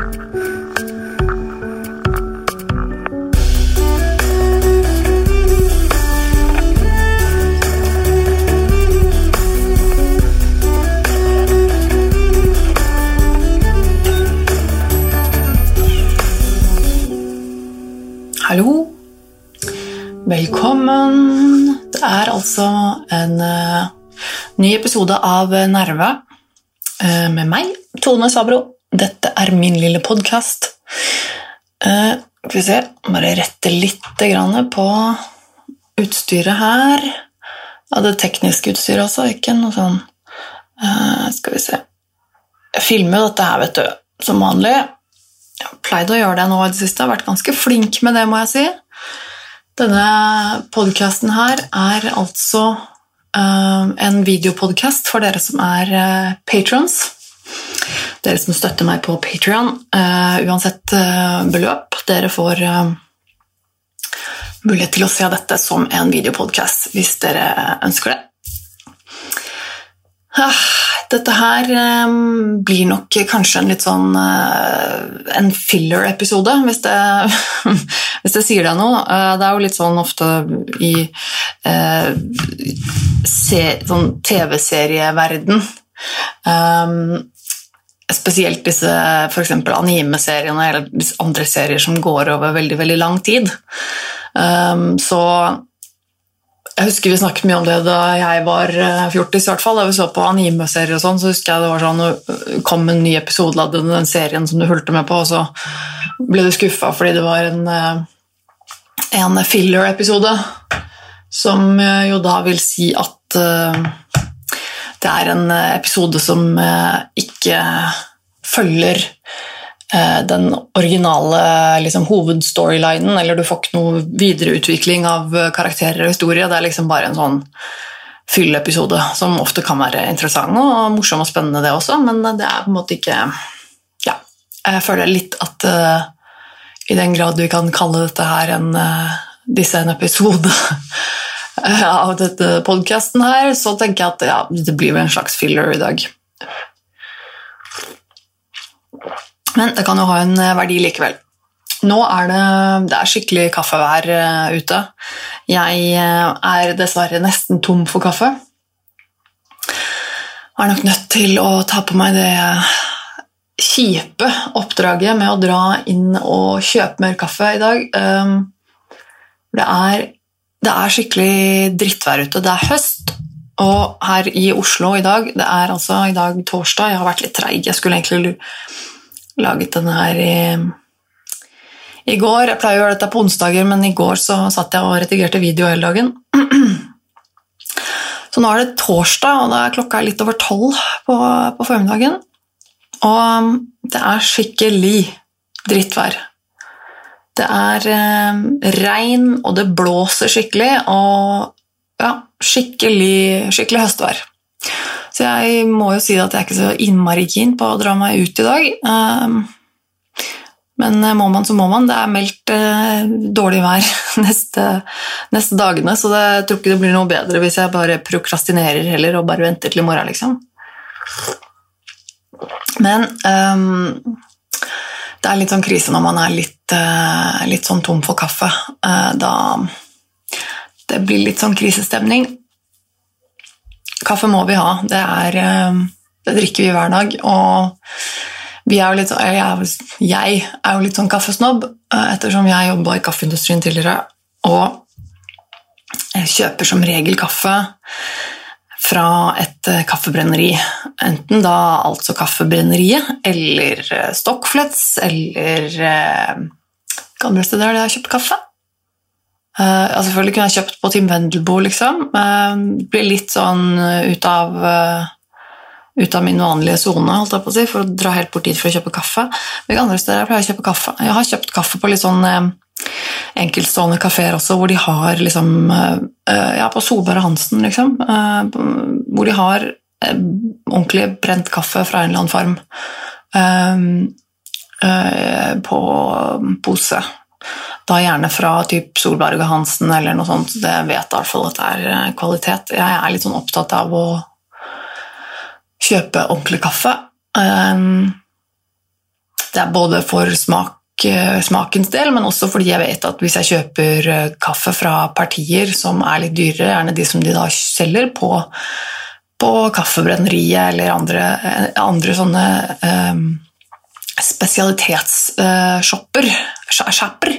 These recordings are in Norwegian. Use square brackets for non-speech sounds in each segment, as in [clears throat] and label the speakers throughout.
Speaker 1: Hallo. Velkommen. Det er altså en uh, ny episode av Nerve uh, med meg, Tone Sabro. Dette er min lille podkast. skal vi se Bare rette litt på utstyret her. Ja, det tekniske utstyret også, ikke noe sånn uh, Skal vi se Jeg filmer jo dette her, vet du, som vanlig. Jeg har pleid å gjøre det nå i det siste. Jeg har vært ganske flink med det, må jeg si. Denne podkasten her er altså uh, en videopodkast for dere som er uh, patrons. Dere som støtter meg på Patrion. Uh, uansett uh, beløp. Dere får mulighet til å se dette som en videopodkast hvis dere ønsker det. Ah, dette her um, blir nok kanskje en litt sånn uh, en filler-episode, hvis, [laughs] hvis, det sier deg noe. Uh, det er jo litt sånn ofte i uh, sånn TV-serieverden um, Spesielt disse f.eks. anime-seriene eller andre serier som går over veldig, veldig lang tid. Um, så jeg husker vi snakket mye om det da jeg var eh, fjortis, i hvert fall. Da vi så på anime-serier og sånn, så husker jeg det var sånn det kom en ny episode av den serien som du fulgte med på, og så ble du skuffa fordi det var en, eh, en filler-episode. Som eh, jo da vil si at det er en episode som ikke følger Eh, den originale liksom, hovedstorylinen, eller du får ikke noe videreutvikling av eh, karakterer og historie. Det er liksom bare en sånn fylleepisode som ofte kan være interessant og morsom og spennende, det også, men det er på en måte ikke Ja, jeg føler litt at uh, i den grad vi kan kalle dette her en uh, disse en episode [laughs] [laughs] av dette podkasten her, så tenker jeg at ja, det blir vel en slags filler i dag. Men det kan jo ha en eh, verdi likevel. Nå er det, det er skikkelig kaffevær uh, ute. Jeg uh, er dessverre nesten tom for kaffe. Jeg er nok nødt til å ta på meg det kjipe oppdraget med å dra inn og kjøpe mer kaffe i dag. Um, det, er, det er skikkelig drittvær ute. Det er høst, og her i Oslo i dag Det er altså i dag torsdag. Jeg har vært litt treig. Jeg skulle egentlig laget denne her i, i går. Jeg pleier å gjøre dette på onsdager, men i går så satt jeg og redigerte video hele dagen. [clears throat] Så nå er det torsdag, og da er klokka litt over tolv på, på formiddagen. Og det er skikkelig drittvær. Det er eh, regn, og det blåser skikkelig, og ja, skikkelig, skikkelig høstvær. Så jeg må jo si at jeg er ikke så innmari keen på å dra meg ut i dag. Ehm, men må man, så må man. Det er meldt eh, dårlig vær [laughs] neste, neste dagene, så det, jeg tror ikke det blir noe bedre hvis jeg bare prokrastinerer heller og bare venter til i morgen, liksom. Men um, det er litt sånn krise når man er litt, uh, litt sånn tom for kaffe. Uh, da det blir litt sånn krisestemning. Kaffe må vi ha. Det, er, eh, det drikker vi hver dag. Og er litt, jeg er jo litt sånn kaffesnobb eh, ettersom jeg jobba i kaffeindustrien tidligere. Og jeg kjøper som regel kaffe fra et eh, kaffebrenneri. Enten da altså Kaffebrenneriet eller Stockflets eller hvilke andre steder har jeg kjøpt kaffe? Uh, altså selvfølgelig kunne jeg kjøpt på Tim Wendelboe, liksom. Uh, blir litt sånn ut av, uh, ut av min vanlige sone, holdt jeg på å si, for å dra helt bort dit for å kjøpe kaffe. Men andre steder jeg pleier å kjøpe kaffe. Jeg har kjøpt kaffe på litt sånn enkeltstående kafeer også, hvor de har liksom Ja, på Solberg og Hansen, liksom. hvor de har ordentlig brent kaffe fra en eller annen farm på pose. Da gjerne fra typ Solberg og Hansen eller noe sånt. Det vet i hvert fall at det er eh, kvalitet. Jeg er litt sånn opptatt av å kjøpe ordentlig kaffe. Det er både for smak, smakens del, men også fordi jeg vet at hvis jeg kjøper kaffe fra partier som er litt dyrere, gjerne de som de da selger på, på Kaffebrenneriet eller andre, andre sånne um, spesialitetsshopper, shopper,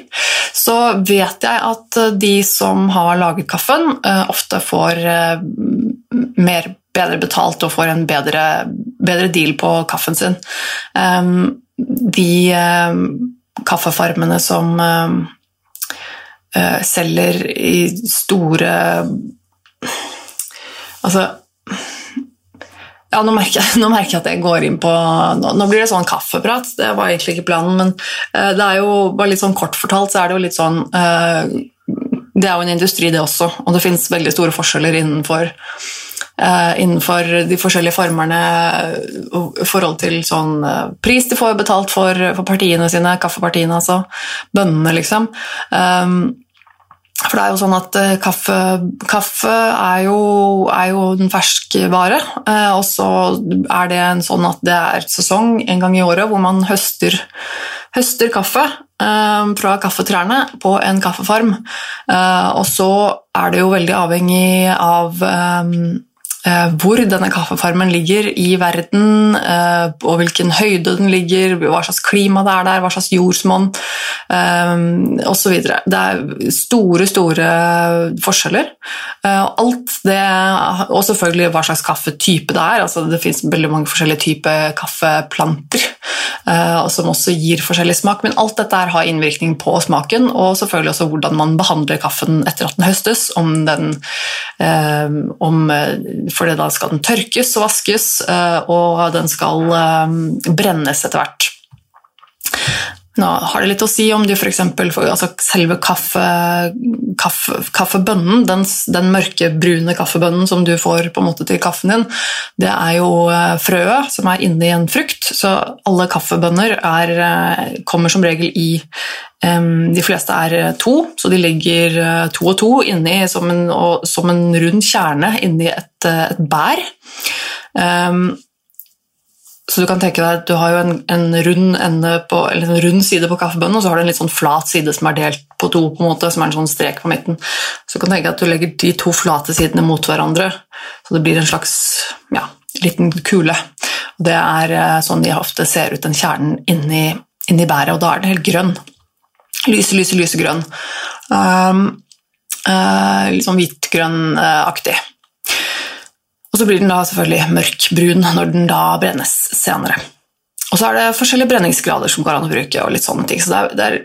Speaker 1: så vet jeg at de som har laget kaffen, ofte får mer bedre betalt og får en bedre, bedre deal på kaffen sin. De kaffefarmene som selger i store Altså ja, nå merker, jeg, [laughs] nå merker, jeg, at jeg går inn på nå, nå, blir det sånn kaffeprat, det var egentlig ikke planen, men uh, det er jo bare litt sånn kort fortalt, så er det jo litt sånn uh, Det er jo en industri, det også, og det finnes veldig store forskjeller innenfor, uh, innenfor de forskjellige formerne i forhold til sånn pris de får betalt for, for partiene sine, kaffepartiene, altså. Bønnene, liksom. Um, for det er jo sånn at kaffe, kaffe er, jo, er, jo, en ferskvare, vare, og så er det sånn at det er sesong en gang i året hvor man høster, høster kaffe uh, fra kaffetrærne på en kaffefarm. og så er det jo veldig avhengig av um, Eh, hvor denne kaffefarmen ligger i verden, eh, og hvilken høyde den ligger, hva slags klima det er der, hva slags jordsmonn eh, osv. Det er store, store forskjeller. Alt det, og selvfølgelig hva slags kaffetype det er. Altså, det fins veldig mange forskjellige typer kaffeplanter som også gir forskjellig smak, men alt dette har innvirkning på smaken, og selvfølgelig også hvordan man behandler kaffen etter at den høstes. om den om for da skal den tørkes og vaskes, eh, og den skal eh, brennes etter hvert. Nå har det litt å si om du f.eks. Altså selve kaffe, kaffe, kaffebønnen, den, den mørkebrune kaffebønnen som du får på en måte til kaffen din, det er jo eh, frøet som er inni en frukt. Så alle kaffebønner er, kommer som regel i de fleste er eh, to, så de ligger eh, to og to inni som en, som en rund kjerne inni et, eh, et bær. Så du kan tenke deg at du har jo en, en rund, på, en rund side på kaffebønnen, og så har du en litt sånn flat side som er delt på to, på en måte, som er en sånn strek på midten. Så du kan tenke deg at du legger de to flate sidene mot hverandre, så det blir en slags ja, liten kule. Det er sånn de ofte ser ut, den kjernen inni, inni bæret, og da er den helt grønn. Lyse, lyse, lysegrønn. Um, uh, litt sånn hvitgrønn-aktig. Og så blir den da selvfølgelig mørkbrun når den da brennes senere. Og så er det forskjellige brenningsgrader som går an å bruke, og litt sånne ting. Så det er, det er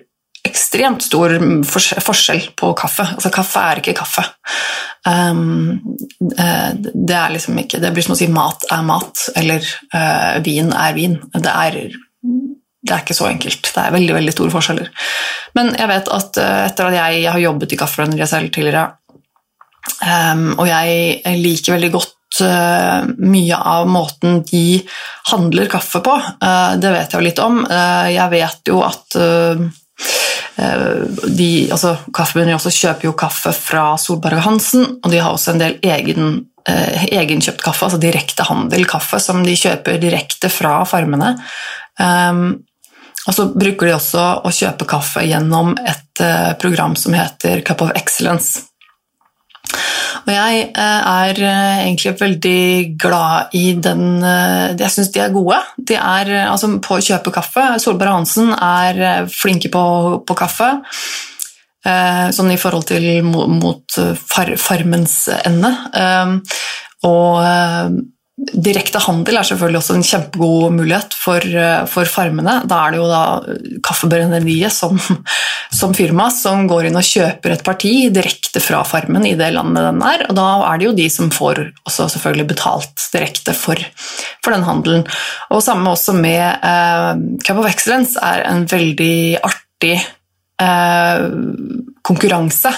Speaker 1: ekstremt stor forskjell på kaffe. Altså, kaffe er ikke kaffe. Um, uh, det er liksom ikke Det blir som å si mat er mat, eller uh, vin er vin. Det er det er ikke så enkelt. Det er veldig veldig store forskjeller. Men jeg vet at uh, etter at jeg, jeg, har jobbet i Kaffebrenneriet selv tidligere, um, og jeg liker veldig godt uh, mye av måten de handler kaffe på. Uh, det vet jeg jo litt om. jeg vet jo at de, altså, Kaffebrenneriet også kjøper jo kaffe fra Solberg og Hansen, og de har også en del egen egenkjøpt kaffe, altså direkte handel kaffe, som de kjøper direkte fra farmene. Um, og så bruker de også å kjøpe kaffe gjennom et program som heter Cup of Excellence. Og jeg eh, er eh, egentlig veldig glad i den Jeg syns de er gode. De er altså, på å kjøpe kaffe. Solberg Hansen er flinke på, på kaffe. Sånn i forhold til mot far, farmens ende. Og Direkte handel er selvfølgelig også en kjempegod mulighet for, eh, for farmene. Da er det jo da Kaffebrenneriet som, [laughs] som, firma som går inn og kjøper et parti direkte fra farmen i det landet den er, og da er det jo de som får også selvfølgelig betalt direkte for, for den handelen. Og samme også med eh, Cup of Excellence er en veldig artig konkurranse.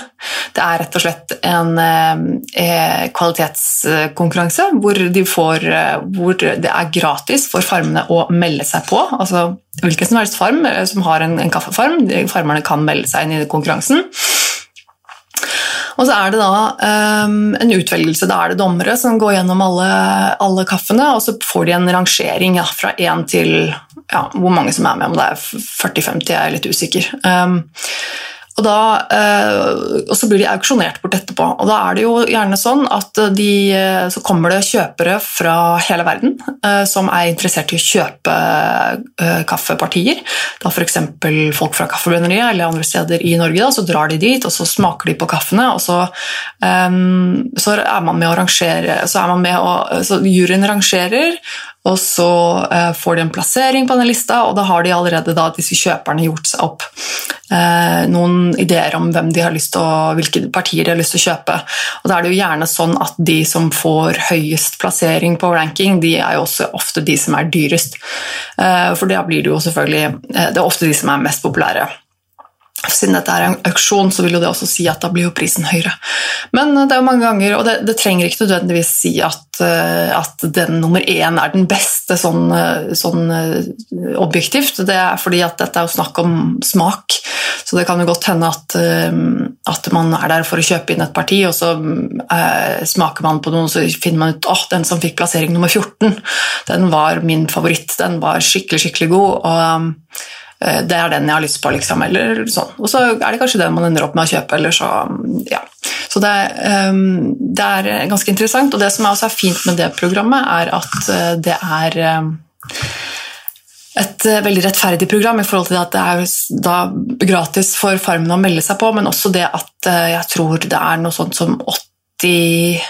Speaker 1: Det er rett og slett en eh, eh, kvalitetskonkurranse hvor, de får, hvor, det er gratis for farmene å melde seg på. Altså hvilken som helst farm som har en, en kaffefarm, farmerne kan melde seg inn i konkurransen. Og så er det da um, en utvelgelse. Da er det dommere som går gjennom alle, alle kaffene, og så får de en rangering ja, fra én til ja, hvor mange som er med, om det er 40-50, jeg er litt usikker. Um, og, da, eh, og, så blir de auksjonert bort etterpå. Og da er det jo gjerne sånn at de, eh, så kommer det kjøpere fra hele verden eh, som er interessert i å kjøpe kaffepartier. Da F.eks. folk fra Kaffebrenneriet eller andre steder i Norge. Da, så drar de dit og så smaker de på kaffene, og så, um, så er man med å rangere så, med å, så Juryen rangerer, og så uh, får de en plassering på den lista, og da har de allerede da, disse kjøperne gjort seg opp uh, noen ideer om å, hvilke partier de har lyst til å kjøpe. Og Da er det jo gjerne sånn at de som får høyest plassering på ranking, de er jo også ofte de som er dyrest. Uh, for da blir det jo selvfølgelig Det er ofte de som er mest populære. Siden dette er en auksjon, så vil jo det også si at da blir jo prisen høyere. Men det er jo mange ganger, og det, det trenger ikke nødvendigvis si at, eh, at, den nummer én er den beste sånn, eh, sånn, eh, objektivt. Det er fordi at dette er jo snakk om smak. Så det kan jo godt hende at, at man er der for å kjøpe inn et parti, og så eh, smaker man på noen, så finner man ut at oh, den som fikk plassering nummer 14, den var min favoritt. Den var skikkelig, skikkelig god. og Eh, det er den jeg har lyst på, liksom, eller sånn. Og så er det kanskje den man ender opp med å kjøpe, eller så Ja. Så det, um, det er ganske interessant, og det som også er fint med det programmet, er at eh, det er um, et veldig rettferdig program i forhold til at det er da gratis for Farmen å melde seg på, men også det at jeg tror det er noe sånt som 80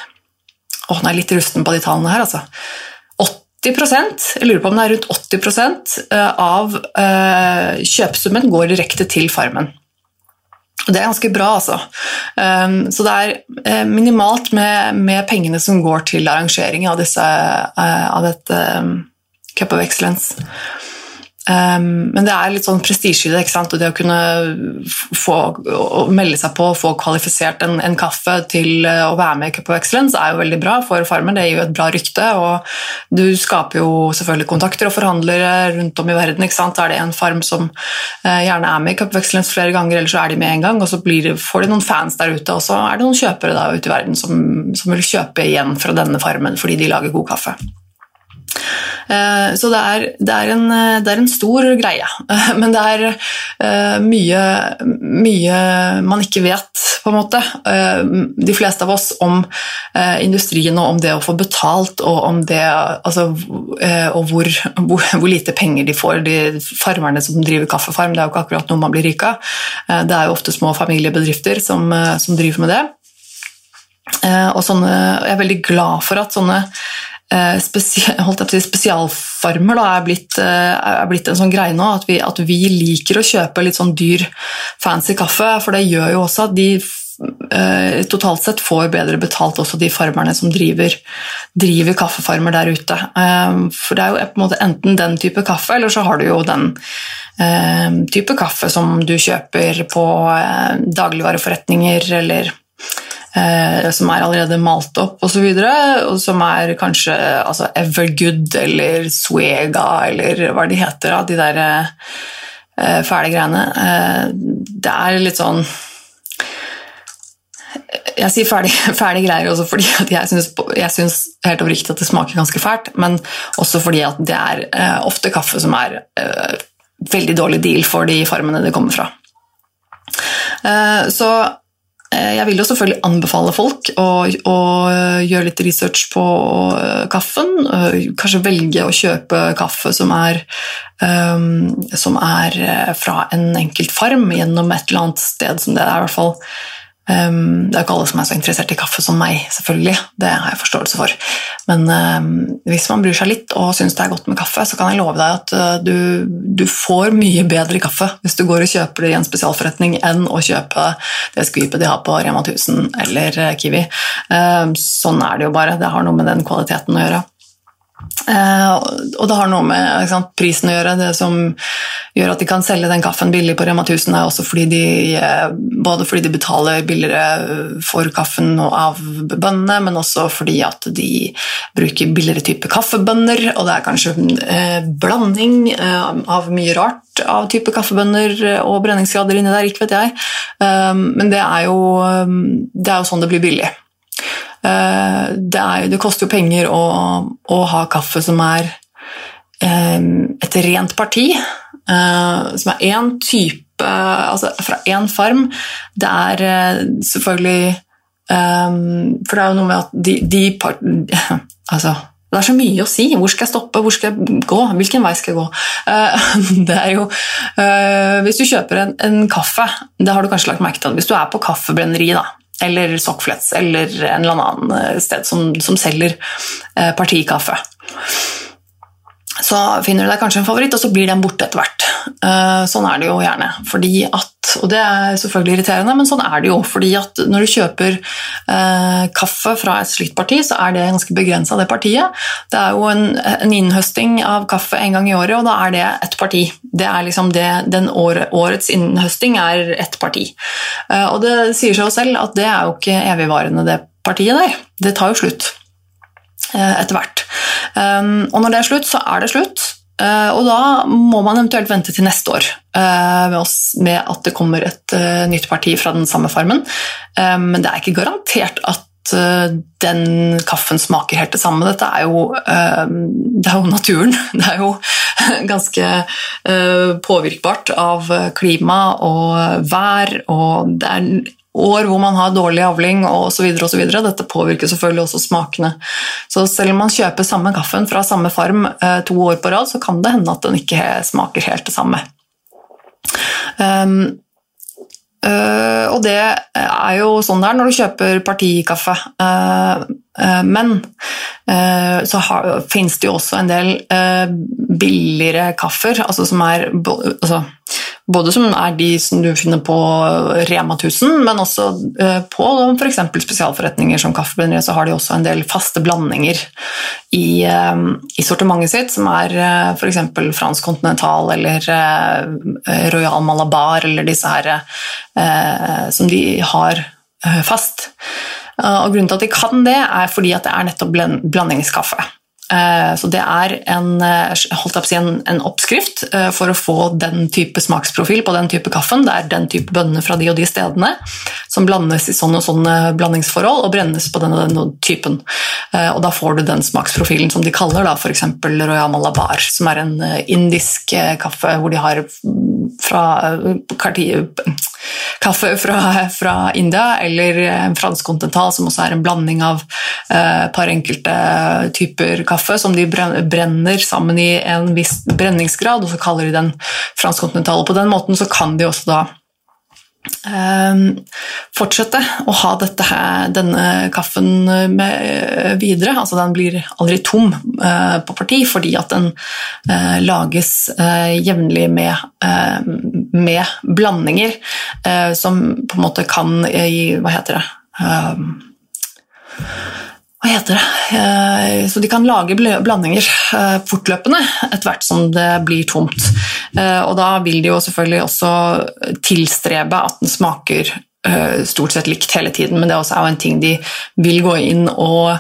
Speaker 1: Å, nå er jeg litt rusten på de tallene her, altså. 80% jeg lurer på om det er rundt 80 eh, av eh, kjøpesummen går direkte til Farmen. Det er ganske bra, altså. Um, så det er eh, minimalt med, med pengene som går til arrangering av, disse, av dette Cup of Excellence. Um, men det er litt sånn prestisje i det. Og det å kunne få, å melde seg på og få kvalifisert en, en, kaffe til eh, å være med i Cup of Excellence er jo veldig bra for Farmen. Det gir jo et bra rykte, og du skaper jo selvfølgelig kontakter og forhandlere rundt om i verden. ikke sant? Er det en farm som uh, gjerne er med i Cup of Excellence flere ganger, eller så er de med en gang, og så blir, får de noen fans der ute, og så er det noen kjøpere da ute i verden som, som vil kjøpe igjen fra denne farmen fordi de lager god kaffe. Eh, så det er, det, er en, det er, en, stor greie. Men det er eh, mye, mye, man ikke vet, på en måte. Eh, de fleste av oss om industrien og om det å få betalt og om det altså, og hvor, hvor, hvor, lite penger de får. De farmerne som driver kaffefarm, det er jo ikke akkurat noe man blir rik av. Det er jo ofte små familiebedrifter som, som driver med det. Og sånne, jeg er veldig glad for at sånne Eh, si, spesialfarmer da, er, blitt, eh, er, blitt, en sånn greie nå. At vi, at vi, liker å kjøpe litt sånn dyr, fancy kaffe. For det gjør jo også at de eh, totalt sett får bedre betalt, også de farmerne som driver, driver kaffefarmer der ute. For det er jo på en måte enten den type kaffe, eller så har du jo den type kaffe som du kjøper på dagligvareforretninger eller som er allerede malt opp osv., og som er kanskje altså Evergood eller Suega eller hva de heter, da, de der eh, fæle greiene. Eh, det er litt sånn jeg sier ferdig [laughs] greier også fordi jeg syns helt oppriktig at det smaker ganske fælt, men også fordi at det er eh, ofte kaffe som er eh, veldig dårlig deal for de farmene det kommer fra. Eh, så Eh, jeg vil jo selvfølgelig anbefale folk å, å, gjøre litt research på eh, kaffen. Eh, kanskje velge å kjøpe kaffe som er, um, som er fra en enkelt farm gjennom et eller annet sted som det er. i hvert fall Um, det er ikke alle som er så interessert i kaffe som meg, selvfølgelig. Det har jeg forståelse for. Men um, hvis man bryr seg litt og syns det er godt med kaffe, så kan jeg love deg at uh, du, du, får mye bedre kaffe hvis du går og kjøper det i en spesialforretning, enn å kjøpe det skvipet de har på Rema 1000 eller uh, Kiwi. Um, sånn er det jo bare. Det har noe med den kvaliteten å gjøre. Uh, og det har noe med sant, prisen å gjøre. Det som gjør at de kan selge den kaffen billig på Rema 1000, er også fordi de, uh, både fordi de betaler billigere for kaffen av bøndene, men også fordi at de bruker billigere type kaffebønner, og det er kanskje en blanding av mye rart av type kaffebønner og brenningsgrader inni der, ikke vet jeg. men det er, jo, det er jo sånn det blir billig. Eh, det, er, det, koster jo penger å, å, ha kaffe som er et rent parti, som er én type Altså fra én farm. Det er selvfølgelig For det er jo noe med at de, de part, [laughs] Altså det er så mye å si. Hvor skal jeg stoppe? Hvor skal jeg gå? Hvilken vei skal jeg gå? [laughs] Det er jo, hvis du kjøper en, en kaffe Det har du kanskje lagt merke til. Hvis du er på kaffebrenneri da, eller Sockflets eller en eller annen sted som, som selger partikaffe så finner du deg kanskje en favoritt, og så blir den borte etter hvert. Eh, sånn er det jo gjerne. Fordi at, og det er selvfølgelig irriterende, men sånn er det jo. fordi at når du kjøper eh, kaffe fra et slikt parti, så er det ganske begrensa, det partiet. Det er jo en, innhøsting av kaffe en gang i året, og da er det ett parti. Det er liksom det, den år, Årets innhøsting er ett parti. Eh, og det sier seg jo selv at det er jo ikke evigvarende, det partiet der. Det tar jo slutt. Eh, etter hvert. Um, og når det er slutt, så er det slutt. Uh, og da må man eventuelt vente til neste år uh, med, at det kommer et nytt parti fra den samme farmen. Um, men det er ikke garantert at den kaffen smaker helt det samme. Dette er jo, det er jo naturen. [laughs] Det er jo [laughs] ganske påvirkbart av klima og vær, og det er år hvor man har dårlig avling osv. Dette påvirker selvfølgelig også smakene. Så selv om man kjøper samme kaffen fra samme farm eh, to år på rad, så kan det hende at den ikke smaker helt det samme. Um, Uh, og det er jo sånn det er når du kjøper partikaffe. Uh, uh, men så finnes det jo også en del billigere kaffer, altså som er altså, både som er de som du finner på Rema 1000, men også eh, på f.eks. spesialforretninger som Kaffebrenneriet, så har de også en del faste blandinger i, eh, i sortimentet sitt, som er eh, f.eks. fransk kontinental eller Royal Malabar eller disse her som de har fast. Og Grunnen til at de kan det, er fordi at det er nettopp blandingskaffe. Eh, så det er en, eh, si, en, en, oppskrift eh, for å få den type smaksprofil på den type kaffen. Det er den type bønner fra de og de stedene som blandes i sånne og sånne blandingsforhold og brennes på den og den typen. Og da får du den smaksprofilen som de kaller da, f.eks. Royal Malabar, som er en indisk kaffe hvor de har fra kaffe fra, fra, India, eller fransk kontinental, som også er en blanding av et par enkelte typer kaffe kaffe som de brenner sammen i en viss brenningsgrad, og så kaller de den fransk-kontinental. På den måten så kan de også da Um, fortsette å ha her, denne kaffen med, videre. Altså den blir aldri tom uh, på parti fordi at den lages jevnlig med, med, blandinger som på en måte kan gi Hva heter det? Hva heter det eh, Så de kan lage blandinger eh, fortløpende etter hvert som det blir tomt. Eh, og da vil de jo selvfølgelig også tilstrebe at den smaker stort sett likt hele tiden, men det er også en ting de vil gå inn og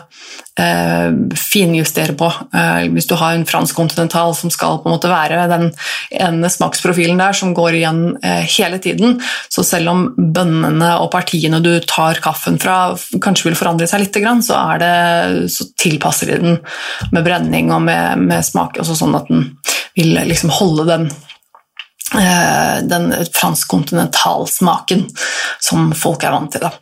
Speaker 1: eh, finjustere på. Eh, hvis du har en fransk kontinental som skal på en måte være den ene smaksprofilen der som går igjen eh, hele tiden, så selv om bønnene og partiene du tar kaffen fra kanskje vil forandre seg litt, så, det, så tilpasser de den med brenning og med, med smak, sånn at den vil liksom holde den eh, den fransk-kontinentalsmaken som folk er vant til. Da.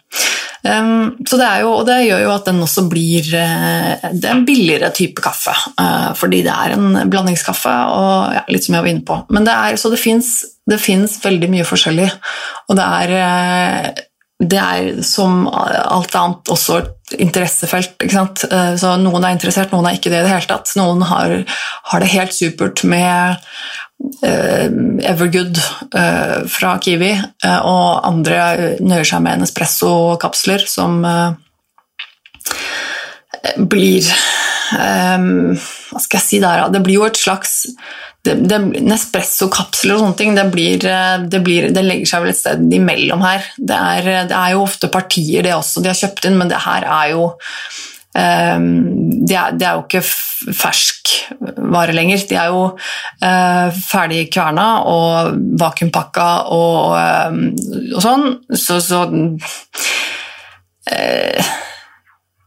Speaker 1: Så det, jo, det, gjør jo at den også blir uh, det er en billigere type kaffe. Uh, fordi det er en blandingskaffe, og ja, litt som jeg var inne på. Men det er, så det fins veldig mye forskjellig. Og det er, det er som alt annet også et interessefelt. Sant? Så noen er interessert, noen er ikke det i det hele tatt. Noen har, har det helt supert med uh, Evergood uh, fra Kiwi, uh, og andre nøyer seg med en espresso-kapsler som blir Hva skal jeg si der, Det blir jo et slags Nespresso-kapsler og sånne ting, det, blir, det, blir, det, legger seg vel et sted imellom her. Det er, det er jo ofte partier, det også, de har kjøpt inn, men det her er jo det er, det er jo ikke ferskvare lenger. De er jo uh, ferdig kverna og vakuumpakka og, um, og sånn. Så, så uh,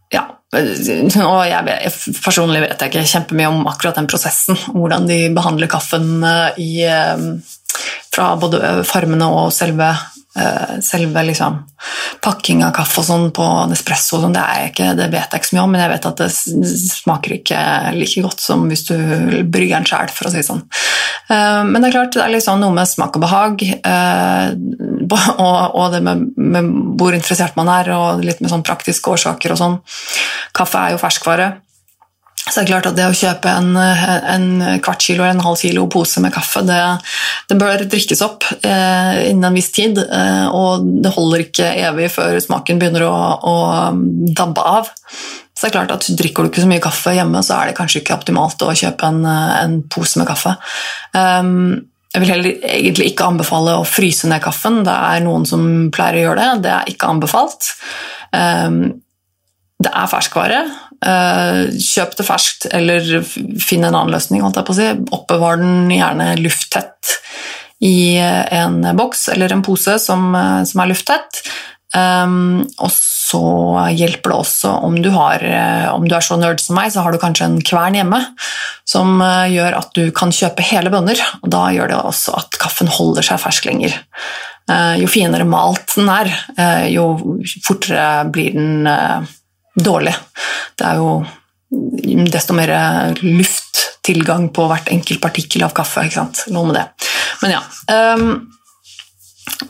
Speaker 1: Ja. Og jeg, Personlig vet jeg ikke kjempemye om akkurat den prosessen, hvordan de behandler kaffen i, fra både farmene og selve Eh, selve liksom, pakking av kaffe og sånn på Nespresso sånn, det, det, vet jeg ikke så mye om, men jeg vet at det smaker ikke like godt som hvis du brygger den sjæl, for å si det sånn. Eh, men det er klart, det er liksom noe med smak og behag, eh, [laughs] og, det med hvor interessert man er, og litt med sånn praktiske årsaker og sånn. Kaffe er jo ferskvare. Så det er klart at det å kjøpe en, en kvart kilo eller en halv kilo pose med kaffe, det, det bør drikkes opp eh, innen en viss tid. Eh, og det holder ikke evig før smaken begynner å, å dabbe av. Så det er klart at Drikker du ikke så mye kaffe hjemme, så er det kanskje ikke optimalt å kjøpe en, en pose med kaffe. Um, jeg vil heller egentlig ikke anbefale å fryse ned kaffen. Det er noen som pleier å gjøre det. Det er ikke anbefalt. Um, det er ferskvare. Eh, kjøp det ferskt, eller finn en annen løsning. holdt jeg på å si. Oppbevar den gjerne lufttett i en boks eller en pose som, eh, som er lufttett. Um, og så hjelper det også om du, har, om du er så nerd som meg, så har du kanskje en kvern hjemme som gjør at du kan kjøpe hele bønner. og Da gjør det også at kaffen holder seg fersk lenger. Uh, jo finere malt den er, uh, jo fortere blir den uh, dårlig. Det er jo desto mer lufttilgang på hvert enkelt partikkel av kaffe. ikke sant? Noe med det. Men ja. Um,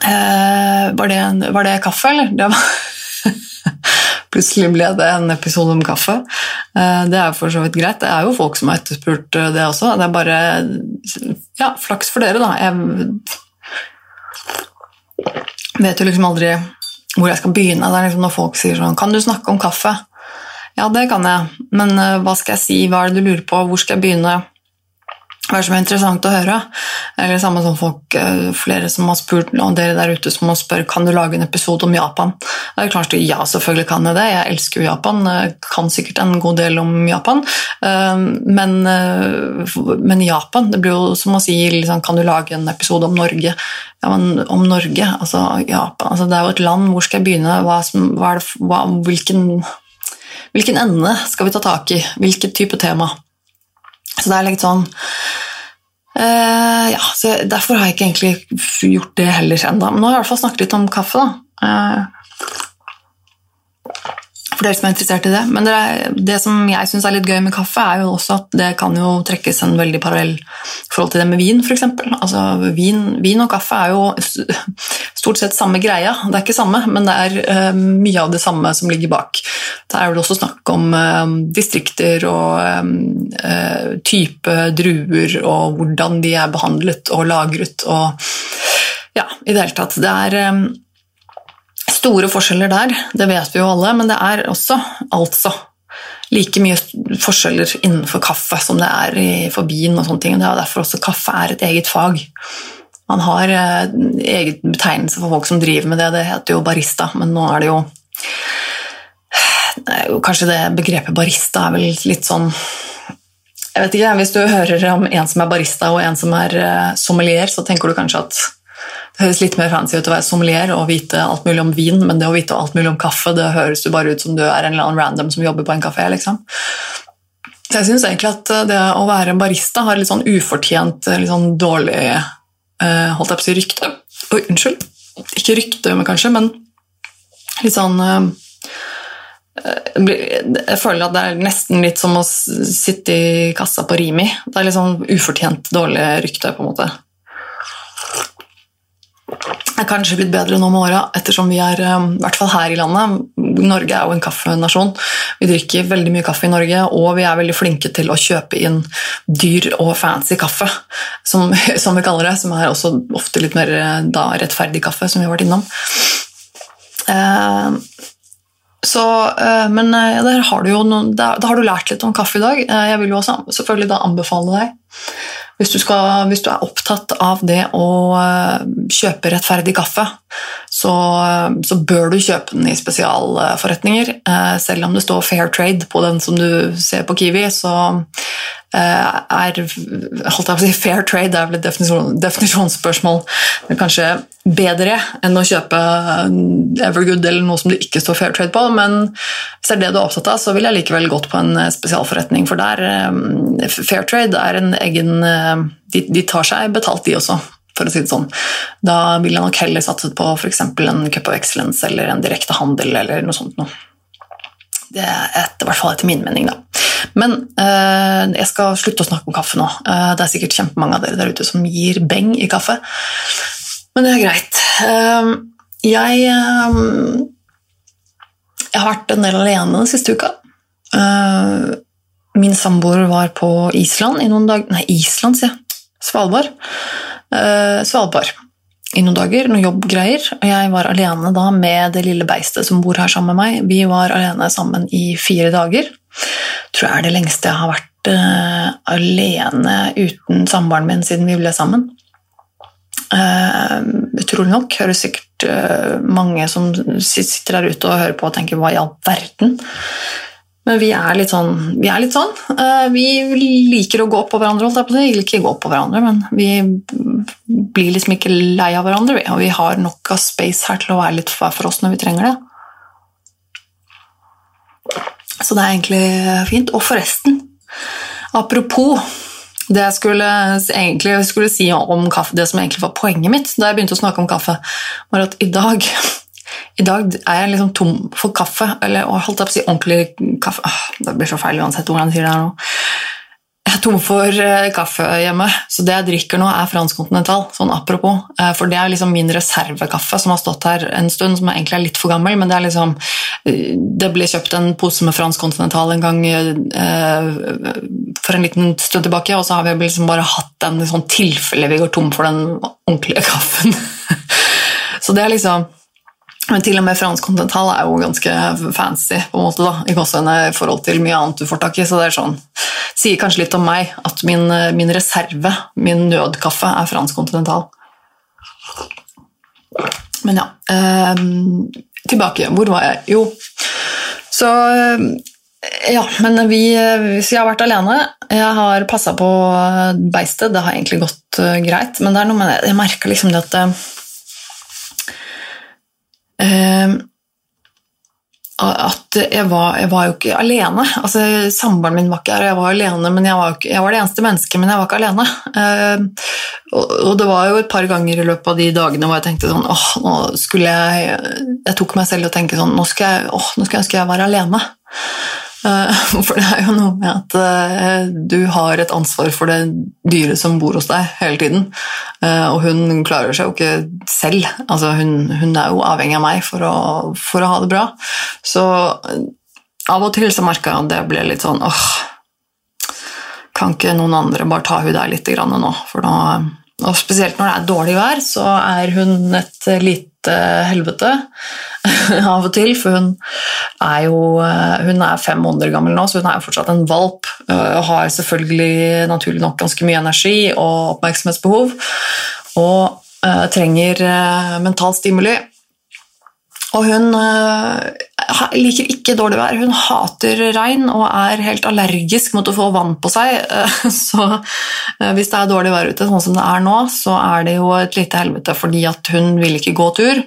Speaker 1: uh, var, det, var, det, kaffe, eller? Det var [laughs] Plutselig ble det en episode om kaffe. Uh, det er jo for så vidt greit. Det er jo folk som har etterspurt eh, det også. Det er bare ja, flaks for dere, da. Jeg vet jo liksom aldri hvor jeg skal begynne. Det er liksom når folk sier sånn 'Kan du snakke om kaffe?' Ja, det kan jeg, men uh, hva skal jeg si? Hva er det du lurer på? Hvor skal jeg begynne? Hva er det som er interessant å høre? Eller samme som folk, uh, flere som har spurt, og dere der ute som må spørre kan du lage en episode om Japan. Det er klart, Ja, selvfølgelig kan jeg det. Jeg elsker jo Japan. Jeg kan sikkert en god del om Japan. Uh, men, men, Japan Det blir jo som å si liksom, kan du lage en episode om Norge? Ja, men om Norge, altså Japan altså, Det er jo et land. Hvor skal jeg begynne? Hva, hva det, hva, hvilken Hvilken ende skal vi ta tak i? Hvilket type tema? Så det er litt sånn uh, Ja, så Derfor har jeg ikke egentlig gjort det heller ennå. Men nå har jeg i hvert fall snakket litt om kaffe. da. Uh, for dere som er interessert i det. Men det, det som jeg syns er litt gøy med kaffe, er jo også at det kan jo trekkes en veldig parallell forhold til det med vin, f.eks. Altså, vin, vin, og kaffe er jo [laughs] stort sett samme greia. Det er ikke samme, men det er uh, mye av det samme som ligger bak. Da er det også snakk om uh, distrikter og uh, type druer og hvordan de er behandlet og lagret og ja, i det hele tatt. Det er store forskjeller der, det vet vi jo alle, men det er også altså like mye forskjeller innenfor kaffe som det er for vin og sånne ting. Det er derfor også kaffe er et eget fag. Man har eh, eget betegnelse for folk som driver med det, det heter jo barista, men nå er det jo Kanskje det begrepet barista er vel litt sånn Jeg vet ikke, Hvis du hører om en som er barista og en som er eh, sommelier, så tenker du kanskje at høres litt mer fancy ut å være sommelier og vite alt mulig om vin, men det å vite alt mulig om kaffe, det høres jo bare ut som du er en eller annen random som jobber på en kafé. liksom. Så jeg syns egentlig at det å være barista har litt sånn ufortjent litt sånn dårlig uh, holdt jeg på å si rykte. Oi, unnskyld. Ikke rykte, kanskje, men litt sånn uh, jeg føler at det er nesten litt som å sitte i kassa på Rimi. Det er litt sånn ufortjent dårlig rykte. på en måte er kanskje blitt bedre nå med åra, ettersom vi er um, i hvert fall her i landet. Norge er jo en kaffenasjon. Vi drikker veldig mye kaffe i Norge, og vi er veldig flinke til å kjøpe inn dyr og fancy kaffe, som, [laughs] som vi kaller det. Som er også ofte litt mer eh, da, rettferdig kaffe, som vi har vært innom. Eh, så, eh, men ja, der har du jo noen, der, der har du lært litt om kaffe i dag. Jeg vil jo også selvfølgelig da anbefale deg hvis du, skal, hvis du, er opptatt av det å eh, kjøpe rettferdig kaffe, så, så, bør du kjøpe den i spesialforretninger. Eh, selv om det står fair trade på den som du ser på Kiwi, så er holdt jeg på å si, Fair trade det er vel et definisjon, definisjonsspørsmål. Er kanskje bedre enn å kjøpe Evergood eller noe som det ikke står fair trade på, men hvis det er det du er opptatt av, så vil jeg likevel gått på en spesialforretning, for der Fair trade er en egen de, de tar seg betalt, de også for å si det sånn. Da vil jeg nok heller satset på f.eks. en Cup of Excellence eller en direkte handel eller noe sånt noe. Det er et, i hvert fall etter min mening, da. Men eh, jeg skal slutte å snakke om kaffe nå. Eh, det er sikkert kjempemange av dere der ute som gir beng i kaffe. Men det er greit. Eh, jeg, eh, jeg har vært en del alene den siste uka. Eh, min samboer var på Island i noen dager Nei, Island, sier jeg. Svalbard. Eh, Svalbard i noen dager, noen jobbgreier. Og jeg var alene da med det lille beistet som bor her sammen med meg. Vi var alene sammen i fire dager. Tror jeg er det lengste jeg har vært uh, alene uten samboeren min siden vi ble sammen. Uh, utrolig nok høres sikkert uh, mange som sitter der ute og hører på og tenker 'hva i all verden'? Men vi er litt sånn. Vi, litt sånn. vi liker å gå på hverandre. Vi ikke gå på hverandre, men vi blir liksom ikke lei av hverandre. Og vi har nok av space her til å være litt for oss når vi trenger det. Så det er egentlig fint. Og forresten, apropos det jeg skulle, egentlig skulle si om kaffe, det som egentlig var poenget mitt da jeg begynte å snakke om kaffe, var at i dag i dag er jeg liksom tom for kaffe. Eller holdt jeg på å si ordentlig kaffe Det blir så feil uansett hvordan jeg sier det her nå. Jeg er tom for uh, kaffe hjemme, så det jeg drikker nå, er fransk kontinental. Sånn apropos. Uh, for det er liksom min reservekaffe som har stått her en stund, som egentlig er litt for gammel. Men det er liksom uh, Det ble kjøpt en pose med fransk kontinental en gang for en liten stund tilbake, og så har vi liksom bare hatt den i sånn tilfelle vi går tom for den ordentlige kaffen. [laughs] så det er liksom men til og med fransk kontinental er jo ganske fancy på en måte da, i i forhold til mye annet du får tak i. så det er sånn, sier kanskje litt om meg at min, min reserve, min nødkaffe, er fransk kontinental. Men ja eh, Tilbake. Hvor var jeg? Jo, så ja, men vi, jeg har vært alene. Jeg har passa på beistet. Det har egentlig gått uh, greit, men det er noe med det. jeg merker liksom det at Ehm, at jeg var, jeg var, jo ikke alene. Altså, Samboeren min var ikke her, og jeg var alene, men jeg var, ikke, jeg var, det eneste mennesket, men jeg var ikke alene. Uh, og, og, det var jo et par ganger i løpet av de dagene hvor jeg tenkte sånn åh, nå skulle jeg Jeg tok meg selv og tenkte sånn nå skal jeg, åh, jeg jeg var alene. Eh, [laughs] for det er jo noe med at eh, du har et ansvar for det dyret som bor hos deg hele tiden. Eh, og hun klarer seg jo ikke selv. Altså, hun, hun, er jo avhengig av meg for å, for å, ha det bra. Så av og til så merka jeg at det ble litt sånn åh, kan ikke noen andre bare ta hun der litt nå? For nå og spesielt når det er dårlig vær, så er hun et lite helvete [laughs] av og til. For hun er jo hun er fem måneder gammel nå, så hun er jo fortsatt en valp. Og har selvfølgelig naturlig nok ganske mye energi og oppmerksomhetsbehov. Og uh, trenger uh, mental stimuli. Og hun uh, liker ikke dårlig vær. Hun hater regn og er helt allergisk mot å få vann på seg. Uh, [laughs] så uh, hvis det er dårlig vær ute, sånn som det er nå, så er det jo et lite helvete fordi at hun vil ikke gå tur.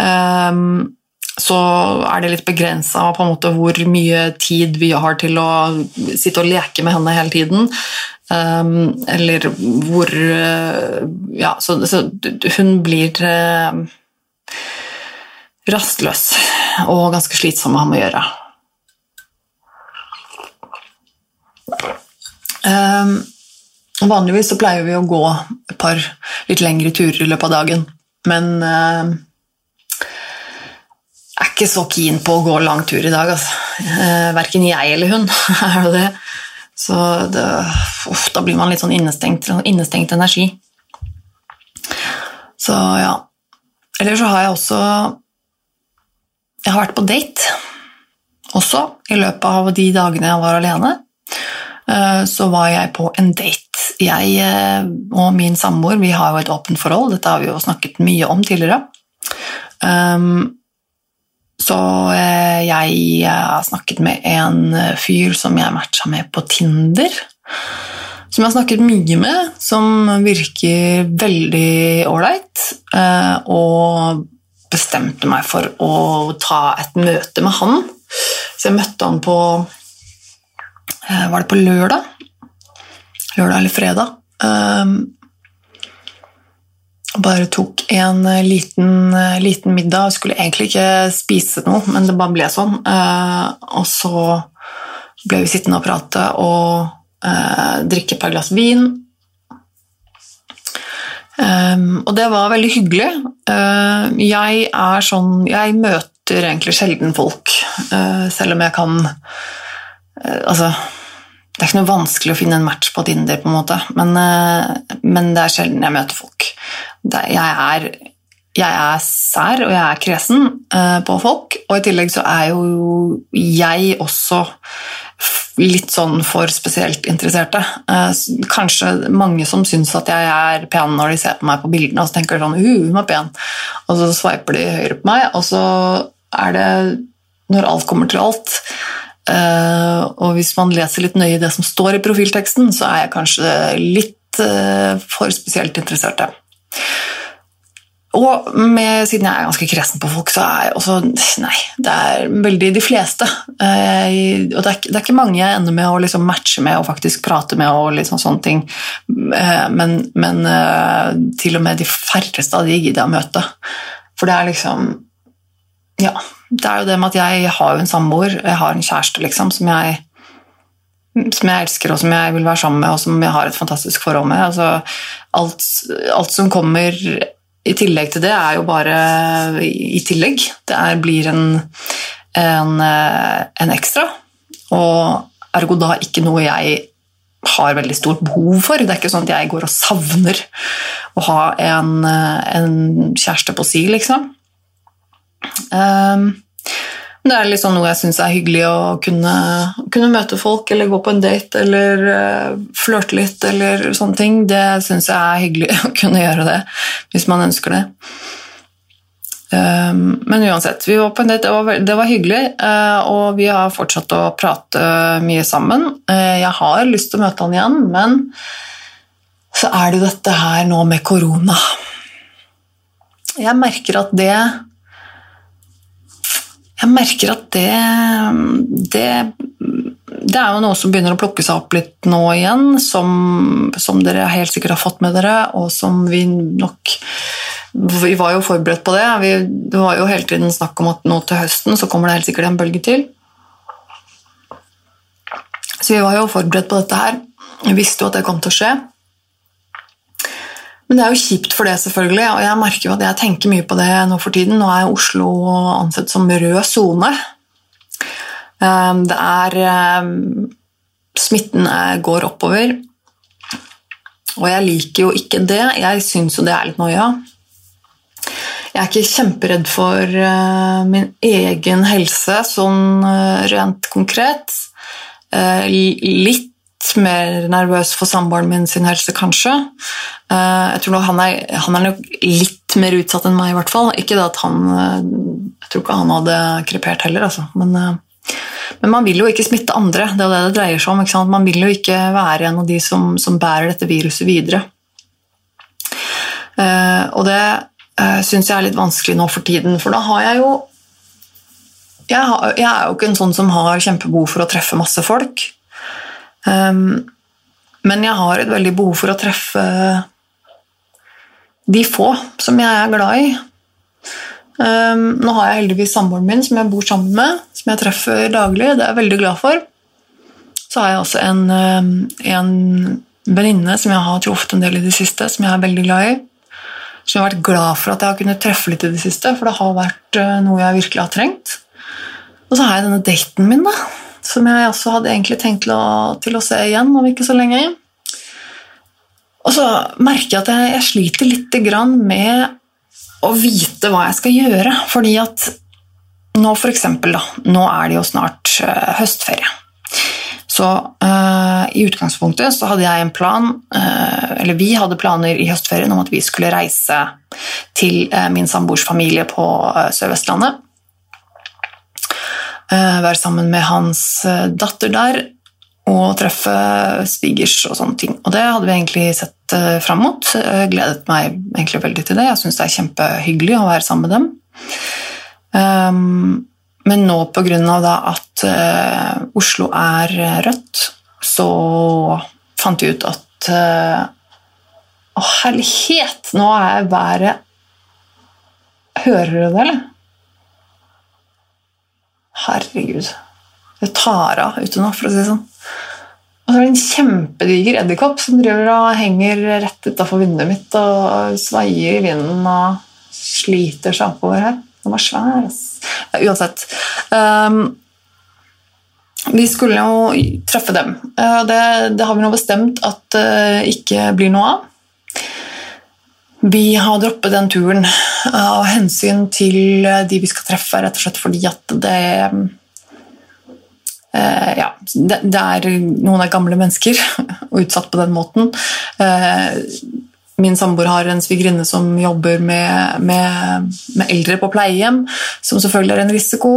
Speaker 1: Um, så er det litt begrensa hvor mye tid vi har til å sitte og leke med henne hele tiden. Eller hvor Ja, så hun blir rastløs og ganske slitsom å ha med å gjøre. Um, vanligvis så pleier vi å gå et par litt lengre turer i løpet av dagen, men uh, jeg er ikke så keen på å gå lang tur i dag. Altså. Uh, verken jeg eller hun [laughs] er det. Så det, uff, da blir man litt sånn innestengt, innestengt energi. Så ja. Eller så har jeg også jeg har vært på date også i løpet av de dagene jeg var alene. Eh, så var jeg på en date. Jeg eh, og min samboer vi har jo et åpent forhold, dette har vi jo snakket mye om tidligere. Ehm, så eh, jeg har snakket med en fyr som jeg matcha med på Tinder. som jeg har snakket mye med, som virker veldig ålreit, bestemte meg for å ta et møte med han. Så jeg møtte han på eh, Var det på lørdag? Lørdag eller fredag. Um, bare tok en liten, liten, middag. Skulle egentlig ikke spise noe, men det bare ble sånn. Og så ble vi sittende og prate og drikke et par glass vin. Um, og det var veldig hyggelig. Uh, jeg er sånn Jeg møter egentlig sjelden folk, uh, selv om jeg kan Altså Det er ikke noe vanskelig å finne en match på Tinder, på en måte, men, men det er sjelden jeg møter folk. Det, jeg, er, jeg er sær, og jeg er kresen på folk, og i tillegg så er jo jeg også litt sånn for spesielt interesserte. Eh, kanskje mange som syns at jeg er pen når de ser på meg på bildene, og så tenker sånn uh, hun er pen, og så sveiper de høyre på meg, og så er det, når alt kommer til alt eh, Og hvis man leser litt nøye det som står i profilteksten, så er jeg kanskje litt eh, for spesielt interesserte. Og med, siden jeg er ganske kresen på folk, så er jeg også Nei, det er veldig de fleste. Eh, og det er, det er, ikke mange jeg ender med å liksom matche med og faktisk prate med og liksom sånne ting. Eh, men, men eh, til og med de færreste av de gidder jeg å møte. For det er liksom Ja. Det er jo det med at jeg har jo en samboer, jeg har en kjæreste, liksom, som jeg som jeg elsker og som jeg vil være sammen med og som jeg har et fantastisk forhold med. Altså, alt, alt som kommer i tillegg til det er jo bare i tillegg. Det er, blir en, en, eh, en, ekstra. Og ergo da ikke noe jeg har veldig stort behov for. Det er ikke sånn at jeg går og savner å ha en, en kjæreste på si, liksom. Um, det er liksom noe jeg syns er hyggelig å kunne, kunne, møte folk eller gå på en date eller uh, flørte litt eller sånne ting. Det syns jeg er hyggelig [laughs] å kunne gjøre det hvis man ønsker det. Um, men uansett, vi var på en date, det var, det var hyggelig, uh, og vi har fortsatt å prate mye sammen. Uh, jeg har lyst til å møte han igjen, men så er det jo dette her nå med korona. Jeg merker at det jeg merker at det, det, det er jo noe som begynner å plukke seg opp litt nå igjen, som, som, dere helt sikkert har fått med dere, og som vi nok Vi var jo forberedt på det. Vi, det var jo hele tiden snakk om at nå til høsten så kommer det helt sikkert en bølge til. Så vi var jo forberedt på dette her. Vi visste jo at det kom til å skje. Men det er jo kjipt for det, selvfølgelig, og jeg merker jo at jeg tenker mye på det nå for tiden. Nå er Oslo ansett som rød sone. Ehm, det er ehm, Smitten går oppover, og jeg liker jo ikke det. Jeg syns jo det er litt noia. Jeg er ikke kjemperedd for eh, min egen helse sånn eh, rent konkret. Eh, mer nervøs for samboeren min sin helse, kanskje. Eh, jeg tror han er, han er, nok litt mer utsatt enn meg, i hvert fall. Ikke det at han eh, Jeg tror ikke han hadde krepert heller, altså. Men, eh, men, man vil jo ikke smitte andre. Det er det det dreier seg om. Man vil jo ikke være en av de som, som bærer dette viruset videre. Og det syns jeg er litt vanskelig nå for tiden, for da har jeg jo jeg, jeg er jo ikke en sånn som har kjempebehov for å treffe masse folk. Um, men jeg har et veldig behov for å treffe de få som jeg er glad i. Um, nå har jeg heldigvis samboeren min som jeg bor sammen med, som jeg treffer daglig. Det er jeg veldig glad for. Så har jeg også en, um, en venninne som jeg har truffet en del i det siste, som jeg er veldig glad i. Som jeg har vært glad for at jeg har kunnet treffe litt i det siste, for det har vært uh, noe jeg virkelig har trengt. Og så har jeg denne daten min, da som jeg også hadde egentlig tenkt til å, til å se igjen om ikke så lenge. Og så merker jeg at jeg, jeg sliter litt med å vite hva jeg skal gjøre. Fordi at nå for eksempel, da, nå er det jo snart øh, høstferie. Så øh, i utgangspunktet så hadde jeg en plan, øh, eller vi hadde planer i høstferien om at vi skulle reise til min samboers familie på Sør-Vestlandet. Eh, være sammen med hans eh, datter der. og treffe svigers og sånne ting. Og det hadde vi egentlig sett uh, fram mot. Jeg gledet meg egentlig veldig til det. Jeg syns det er kjempehyggelig å være sammen med dem. Um, men nå på grunn da at Oslo er rødt, så fant vi ut at uh, Å, herlighet! Nå er været Hører du det, eller? Herregud. Det tar av ute nå, for å si det sånn. Og så er det en kjempediger edderkopp som driver og henger rett utafor vinduet mitt og svaier i vinden og sliter seg oppover her. Den var svær. Ja, uansett. Um, vi skulle jo treffe dem. Uh, det, det, har vi nå bestemt at det uh, ikke blir noe av. Vi har droppet den turen av hensyn til de vi skal treffe, rett og slett fordi at det Uh, ja, det, er noen er gamle mennesker [laughs] og utsatt på den måten. Min samboer har en svigerinne som jobber med, med, med, eldre på pleiehjem, som selvfølgelig er en risiko.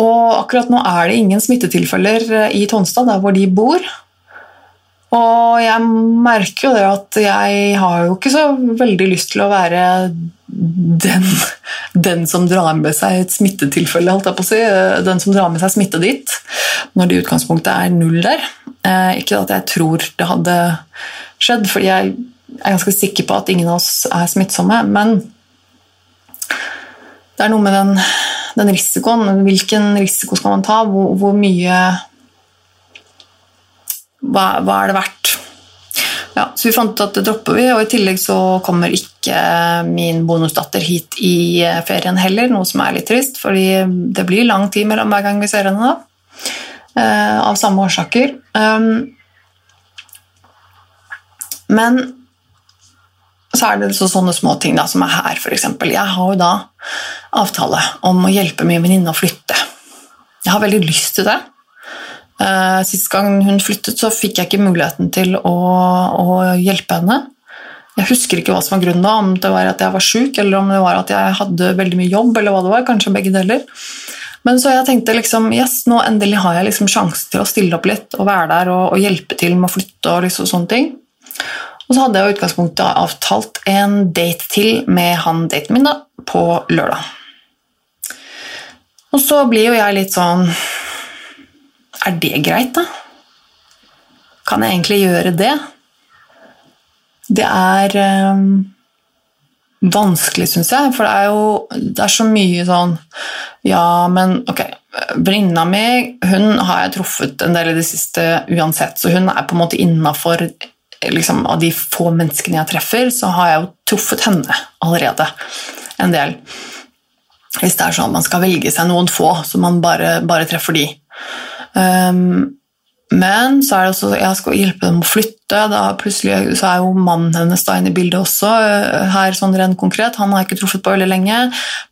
Speaker 1: Og akkurat nå er det ingen smittetilfeller i Tonstad, der hvor de bor. Og jeg merker jo det at jeg har jo ikke så veldig lyst til å være den, den som drar med seg et smittetilfelle, holdt jeg på å si. Den som drar med seg smitte dit, når det i utgangspunktet er null der. Eh, ikke at jeg tror det hadde skjedd, fordi jeg er ganske sikker på at ingen av oss er smittsomme, men det er noe med den, den risikoen. Hvilken risiko skal man ta? Hvor, hvor mye hva, hva, er det verdt? Ja, så vi fant ut at det dropper vi, og i tillegg så kommer ikke min bonusdatter hit i ferien heller, noe som er litt trist, fordi det blir lang tid mellom hver gang vi ser henne da. Uh, av samme årsaker. Um, men så er det så sånne små ting da, som er her, f.eks. Jeg har jo da avtale om å hjelpe min venninne å flytte. Jeg har veldig lyst til det. Uh, sist gang hun flyttet, så fikk jeg ikke muligheten til å, å, hjelpe henne. Jeg husker ikke hva som var grunnen da, om det var at jeg var syk, eller om det var at jeg hadde veldig mye jobb, eller hva det var. Kanskje begge deler. Men så jeg tenkte liksom, yes, nå endelig har jeg liksom sjansen til å stille opp litt og være der og, og hjelpe til med å flytte og liksom sånne ting. Og så hadde jeg i utgangspunktet avtalt en date til med han daten min da, på lørdag. Og så blir jo jeg litt sånn er det greit, da? Kan jeg egentlig gjøre det? Det er øh, vanskelig, syns jeg, for det er jo det er så mye sånn Ja, men ok, venninna mi hun har jeg truffet en del i det siste uansett, så hun er på en måte innafor liksom, Av de få menneskene jeg treffer, så har jeg jo truffet henne allerede en del. Hvis det er sånn at man skal velge seg noen få, så man bare, bare treffer de. Um, men så er det også, jeg skal hjelpe dem å flytte. Da plutselig så er jo mannen hennes da inne i bildet også. Eh, her sånn rent konkret. Han har jeg ikke truffet på veldig lenge.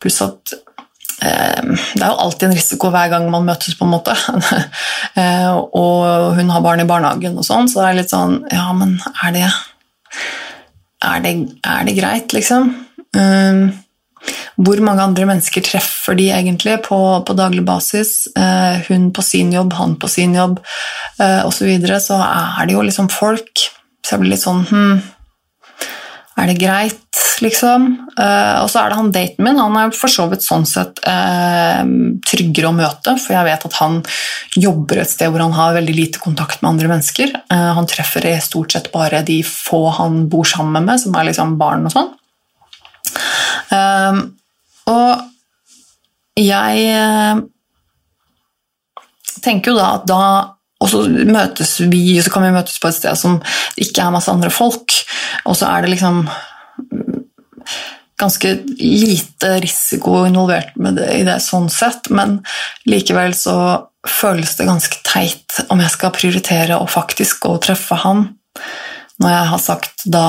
Speaker 1: Pluss at eh, det er jo alltid en risiko hver gang man møtes, på en måte. [laughs] eh, og hun har barn i barnehagen og sånn, så det er litt sånn Ja, men er det Er det, er det greit, liksom? Um, hvor mange andre mennesker treffer de egentlig på, på daglig basis? Eh, hun på sin jobb, han på sin jobb eh, osv. Så, videre, så er det jo liksom folk. Så jeg blir litt sånn hm, Er det greit, liksom? Eh, og så er det han daten min. Han er for så vidt sånn sett eh, tryggere å møte, for jeg vet at han jobber et sted hvor han har veldig lite kontakt med andre mennesker. Eh, han treffer stort sett bare de få han bor sammen med, som er liksom barn og sånn. Um, og jeg eh, tenker jo da at da og så møtes vi, så kan vi møtes på et sted som ikke er masse andre folk. Og så er det liksom ganske lite risiko involvert med det, i det sånn sett, men likevel så føles det ganske teit om jeg skal prioritere å faktisk gå og treffe han når jeg har sagt da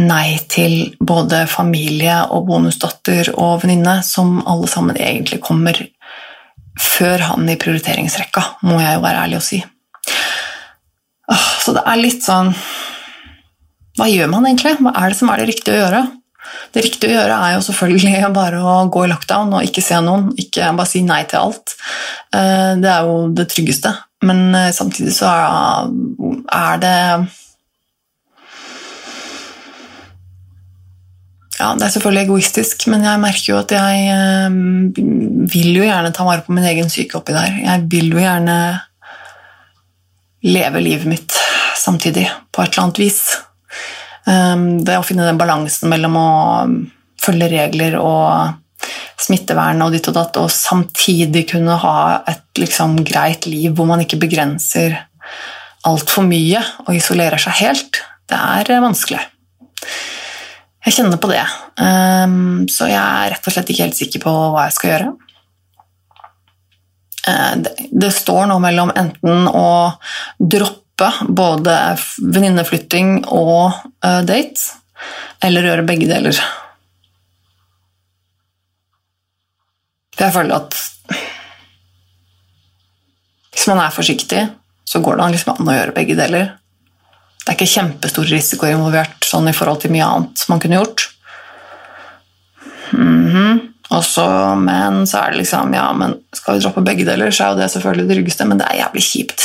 Speaker 1: nei til både familie og bonusdatter og venninne, som alle sammen egentlig kommer før han i prioriteringsrekka, må jeg jo være ærlig og si. Så det er litt sånn Hva gjør man egentlig? Hva er det som er det riktige å gjøre? Det riktige å gjøre er jo selvfølgelig [laughs] bare å gå i lockdown og ikke se noen, ikke bare si nei til alt. Eh, det er jo det tryggeste. men eh, samtidig så er, det Ja, det er selvfølgelig egoistisk, men jeg merker jo at jeg eh, vil jo gjerne ta vare på min egen syke oppi der. Jeg vil jo gjerne leve livet mitt samtidig, på et eller annet vis. Um, det å finne den balansen mellom å følge regler og smittevern og ditt og datt, og samtidig kunne ha et liksom, greit liv hvor man ikke begrenser altfor mye og isolerer seg helt, det er vanskelig. Jeg kjenner på det. Um, så jeg er rett og slett ikke helt sikker på hva jeg skal gjøre. Uh, det, står nå mellom enten å droppe både venninneflytting og uh, date, eller gjøre begge deler. Jeg føler at hvis man er forsiktig, så går det liksom an å gjøre begge deler. Det er ikke kjempestor risiko involvert sånn i forhold til mye annet man kunne gjort. Mm -hmm. Og så, men så er det liksom Ja, men skal vi droppe begge deler, så er jo det selvfølgelig det tryggeste, men det er jævlig kjipt.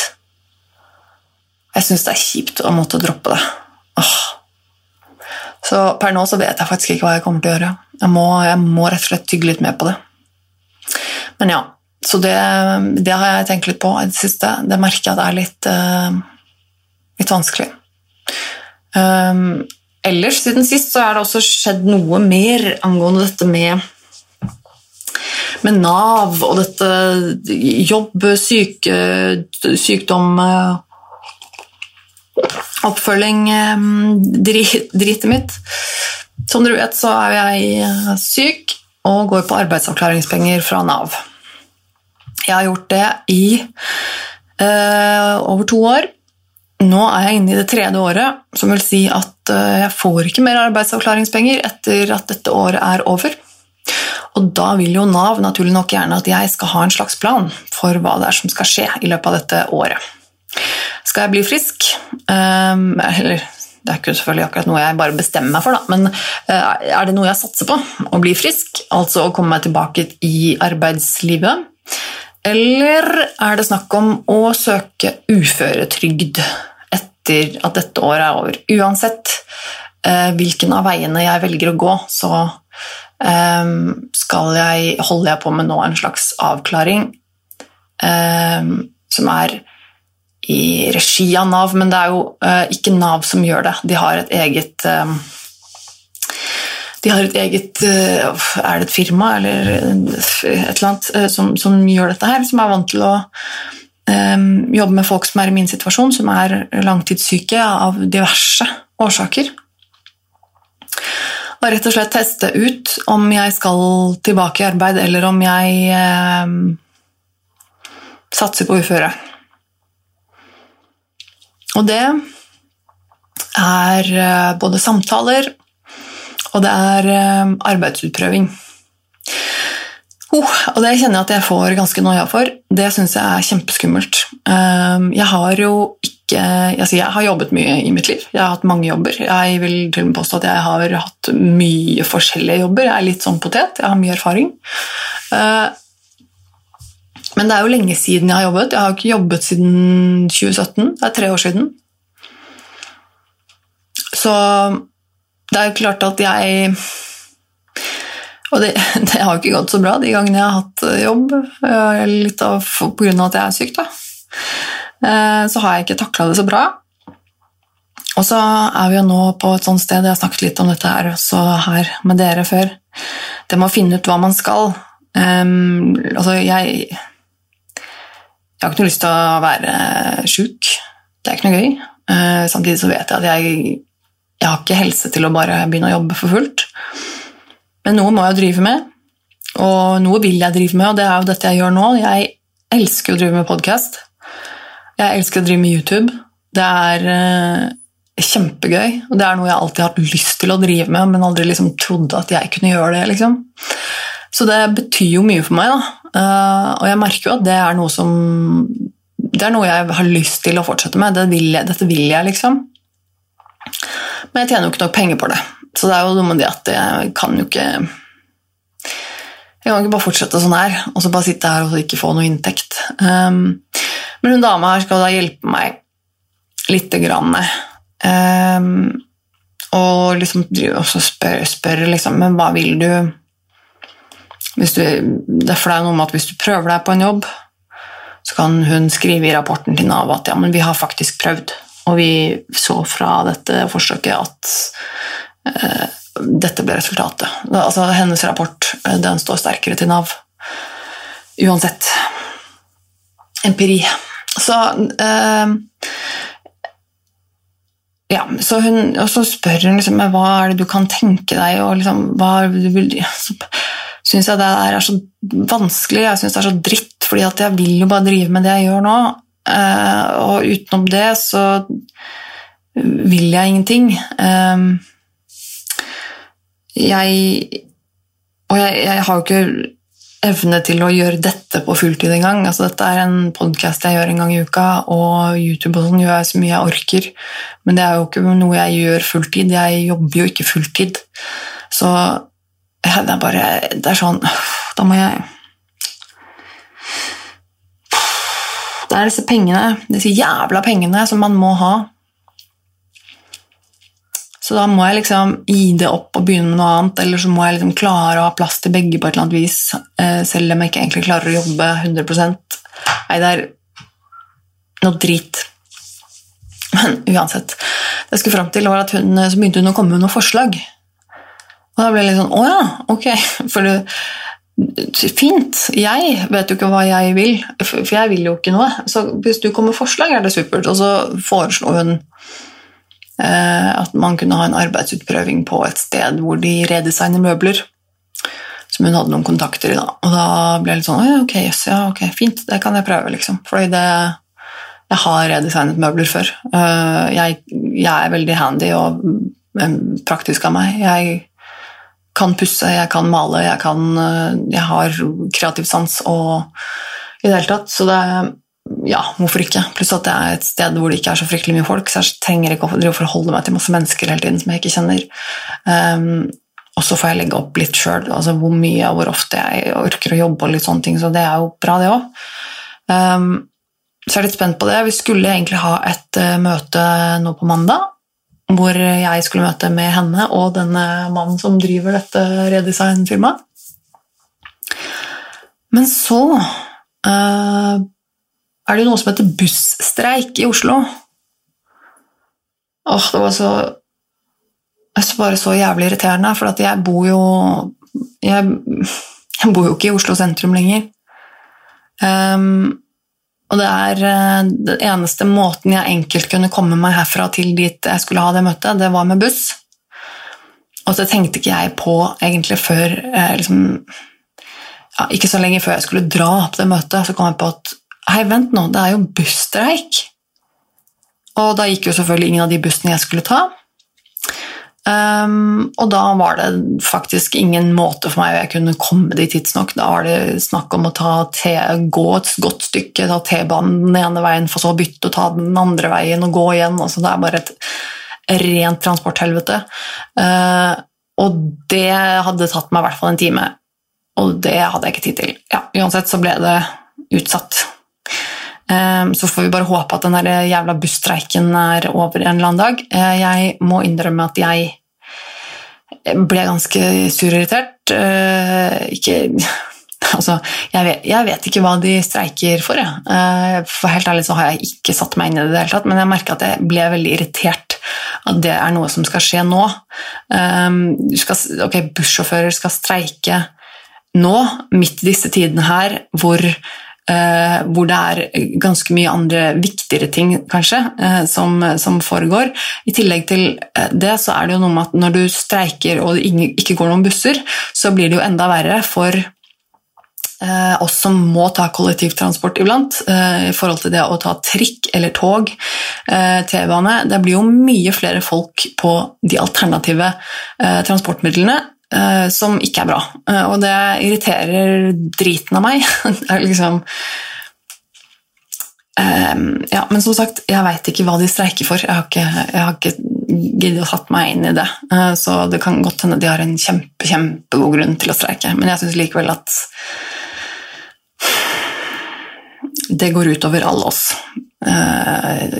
Speaker 1: Jeg syns det er kjipt å måtte droppe det. Åh. Så per nå så vet jeg faktisk ikke hva jeg kommer til å gjøre. Jeg må, jeg må rett og slett tygge litt mer på det. Men ja, så det, det, har jeg tenkt litt på i det siste. Det merker jeg at det er litt, uh, litt vanskelig. Um, ellers, siden sist, så er det også skjedd noe mer angående dette med, med Nav og dette jobb, syke, sykdom Oppfølging, dritet mitt. Som dere vet, så er jeg syk og går på arbeidsavklaringspenger fra Nav. Jeg har gjort det i uh, over to år. Nå er jeg inne i det tredje året, som vil si at eh, jeg får ikke mer arbeidsavklaringspenger etter at dette året er over. Og da vil jo Nav naturlig nok gjerne at jeg skal ha en slags plan for hva det er som skal skje i løpet av dette året. Skal jeg bli frisk? Um, eller det er ikke selvfølgelig akkurat noe jeg bare bestemmer meg for, da, men uh, er det noe jeg satser på? Å bli frisk, altså å komme meg tilbake i arbeidslivet? Eller er det snakk om å søke uføretrygd? Etter at dette året er over. Uansett eh, hvilken av veiene jeg velger å gå, så eh, jeg, holder jeg på med nå en slags avklaring eh, som er i regi av Nav, men det er jo eh, ikke Nav som gjør det. De har et eget eh, de har et eget eh, Er det et firma eller et eller annet som, som gjør dette her, som er vant til å jobbe med folk som er i min situasjon, som er langtidssyke av diverse årsaker. Og rett og slett teste ut om jeg skal tilbake i arbeid, eller om jeg eh, satser på uføre. Og det er uh, både samtaler og det er uh, arbeidsutprøving. Oh, og det kjenner jeg at jeg får ganske noia for. Det syns jeg er kjempeskummelt. Ehm, jeg har jo ikke altså Jeg har jobbet mye i mitt liv. Jeg har hatt mange jobber. Jeg vil til og med påstå at jeg har hatt mye forskjellige jobber. Jeg er litt sånn potet. Jeg har mye erfaring. Ehm, men det er jo lenge siden jeg har jobbet. Jeg har ikke jobbet siden 2017. Det er tre år siden. Så det er jo klart at jeg og det, [laughs] det, har ikke gått så bra de gangene jeg har hatt eh, jobb, eh, litt av pga. at jeg er syk. da. Eh, så har jeg ikke takla det så bra. Og så er vi jo nå på et sånt sted, jeg har snakket litt om dette her også her med dere før, det med å finne ut hva man skal. Um, altså, jeg Jeg har ikke noe lyst til å være sjuk. Det er ikke noe gøy. Uh, samtidig så vet jeg at jeg, jeg har ikke helse til å bare begynne å jobbe for fullt. Men noe må jeg drive med, og noe vil jeg drive med, og det er jo dette jeg gjør nå. Jeg elsker å drive med podkast. Jeg elsker å drive med YouTube. Det er uh, kjempegøy, og det er noe jeg alltid har hatt lyst til å drive med, men aldri liksom trodde at jeg kunne gjøre det. Liksom. Så det betyr jo mye for meg. Uh, og jeg merker jo at det er noe som Det er noe jeg har lyst til å fortsette med. Det vil jeg, dette vil jeg, liksom. Men jeg tjener jo ikke nok penger på det. Så det er jo noe med det at jeg kan jo ikke Jeg kan ikke bare fortsette sånn her og så bare sitte her og ikke få noe inntekt. Um, Men hun dama her skal da hjelpe meg lite grann. Um, og liksom også spør, spør liksom, men hva vil du hvis du, det er for det er noe med at hvis du prøver deg på en jobb, så kan hun skrive i rapporten til Nav at ja, men vi har faktisk prøvd, og vi så fra dette forsøket at dette ble resultatet. Altså, hennes rapport eh, den står sterkere til Nav. Uansett. Empiri. Så eh, ja, så hun, og så spør hun liksom, hva er det du kan tenke deg, og liksom, hva du vil Så syns jeg det er så vanskelig, jeg syns det er så dritt, fordi jeg vil jo bare drive med det jeg gjør nå. Uh, og utenom det så vil jeg ingenting. Jeg Og jeg, jeg har jo ikke evne til å gjøre dette på fulltid engang. Altså, dette er en podkast jeg gjør en gang i uka, og YouTube og sånn gjør jeg så mye jeg orker. Men det er jo ikke noe jeg gjør fulltid. Jeg jobber jo ikke fulltid. Så ja, det er bare Det er sånn Da må jeg Det er disse pengene, disse jævla pengene som man må ha. Så da må jeg liksom gi det opp og begynne med noe annet, eller så må jeg liksom klare å ha plass til begge på et eller annet vis, eh, selv om jeg ikke egentlig klarer å jobbe 100 Nei, det er noe drit. Men uansett. Det jeg skulle fram til, var at hun, så begynte hun å komme med noen forslag. Og da ble jeg litt sånn Å ja, ok. [laughs] For det, Fint. Jeg vet jo ikke hva jeg vil, for jeg vil jo ikke noe. Så hvis du kommer med forslag, er det supert. Og så foreslo hun at man kunne ha en arbeidsutprøving på et sted hvor de redesigner møbler. Som hun hadde noen kontakter i. da. Og da ble jeg litt sånn ok, yes, ja, ok, fint, det kan jeg prøve. liksom. Fordi det, jeg har redesignet møbler før. Eh, jeg, jeg er veldig handy og praktisk av meg. Jeg kan pusse, jeg kan male, jeg, kan, eh, jeg har kreativ sans og i det hele tatt. Så det ja, hvorfor ikke? Pluss at det er et sted hvor det ikke er så fryktelig mye folk, så jeg trenger ikke å forholde meg til masse mennesker hele tiden som jeg ikke kjenner. Um, og så får jeg legge opp litt sjøl, altså hvor mye og hvor ofte jeg orker å jobbe. og litt sånne ting, Så det er jo bra, det òg. Um, så jeg er litt spent på det. Vi skulle egentlig ha et uh, møte nå på mandag, hvor jeg skulle møte med henne og denne mannen som driver dette redesign-firmaet. Men så uh, er det jo noe som heter busstreik i Oslo. Åh, det var så bare så jævlig irriterende, for jeg bor jo jeg, jeg, bor jo ikke i Oslo sentrum lenger. Um, og det er uh, den eneste måten jeg enkelt kunne komme meg herfra til dit jeg skulle ha det møtet, det var med buss. Og så tenkte ikke jeg på egentlig før eh, liksom, ja, Ikke så lenge før jeg skulle dra på det møtet, så kom jeg på at Hei, vent nå, det er jo busstreik. Og da gikk jo selvfølgelig ingen av de bussene jeg skulle ta. Um, og da var det faktisk ingen måte for meg å jeg kunne komme dit tidsnok. Da var det snakk om å gå et godt stykke, ta T-banen den ene veien, for så å bytte og ta den andre veien og gå igjen. Altså, det er bare et rent transporthelvete. Uh, og det hadde tatt meg i hvert fall en time, og det hadde jeg ikke tid til. Ja, uansett så ble det utsatt. Ehm, så får vi bare håpe at den der jævla busstreiken er over en eller annen dag. Eh, jeg må innrømme at jeg ble ganske sur og irritert. Eh, ikke [laughs] Altså, jeg vet, jeg vet, ikke hva de streiker for. Jeg. Eh, for helt ærlig så har jeg ikke satt meg inn i det i det hele tatt, men jeg merker at jeg ble veldig irritert at det er noe som skal skje nå. Ehm, skal, ok, Bussjåfører skal streike nå, midt i disse tidene her, hvor Uh, hvor det er ganske mye andre viktigere ting kanskje, eh, som, som, foregår. I tillegg til uh, det så er det jo noe med at når du streiker og det ikke går noen busser, så blir det jo enda verre for oss som må ta kollektivtransport iblant, i forhold til det å ta trikk eller tog, T-bane. Det blir jo mye flere folk på de alternative transportmidlene som ikke er bra. Uh, og det irriterer driten av meg. [laughs] det er liksom um, Ja, men som sagt, jeg veit ikke hva de streiker for. Jeg har ikke, jeg har ikke giddet å tatt meg inn i det. Uh, så det kan godt hende de har en kjempe, kjempegod grunn til å streike, men jeg syns likevel at det går utover alle oss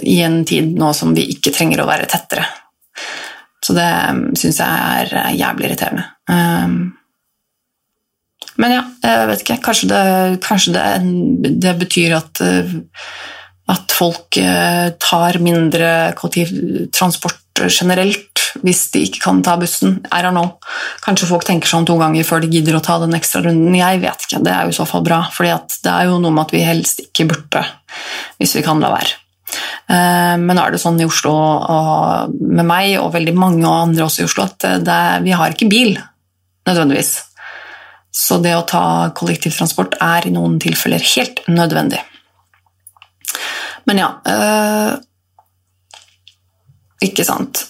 Speaker 1: i en tid nå som vi ikke trenger å være tettere. Så det syns jeg er jævlig irriterende. Men ja, jeg vet ikke. Kanskje det, kanskje det, det betyr at, at folk tar mindre kollektivtransport generelt hvis de ikke kan ta bussen. I don't know. Kanskje folk tenker om to ganger før de gidder å ta den ekstra runden. Jeg vet ikke. Det er jo i så fall bra, for det er jo noe med at vi helst ikke burde hvis vi kan la være. Eh, men nå er det sånn i Oslo og med meg og veldig mange andre også i Oslo at det, vi har ikke bil nødvendigvis. Så det å ta kollektivtransport er i noen tilfeller helt nødvendig. Men ja øh, Ikke sant.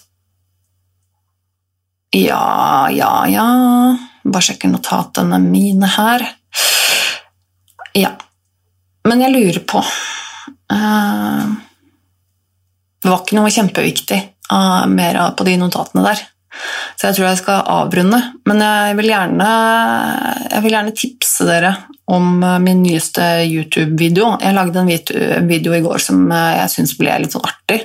Speaker 1: Ja, ja, ja Bare sjekke notatene mine her. Ja. Men jeg lurer på uh, Det var ikke noe kjempeviktig uh, mer på de notatene der. Så jeg tror jeg skal avrunde. Men jeg vil gjerne, jeg vil gjerne tipse dere om eh, min nyeste YouTube-video. Jeg lagde en video i går som eh, jeg syns ble litt sånn artig.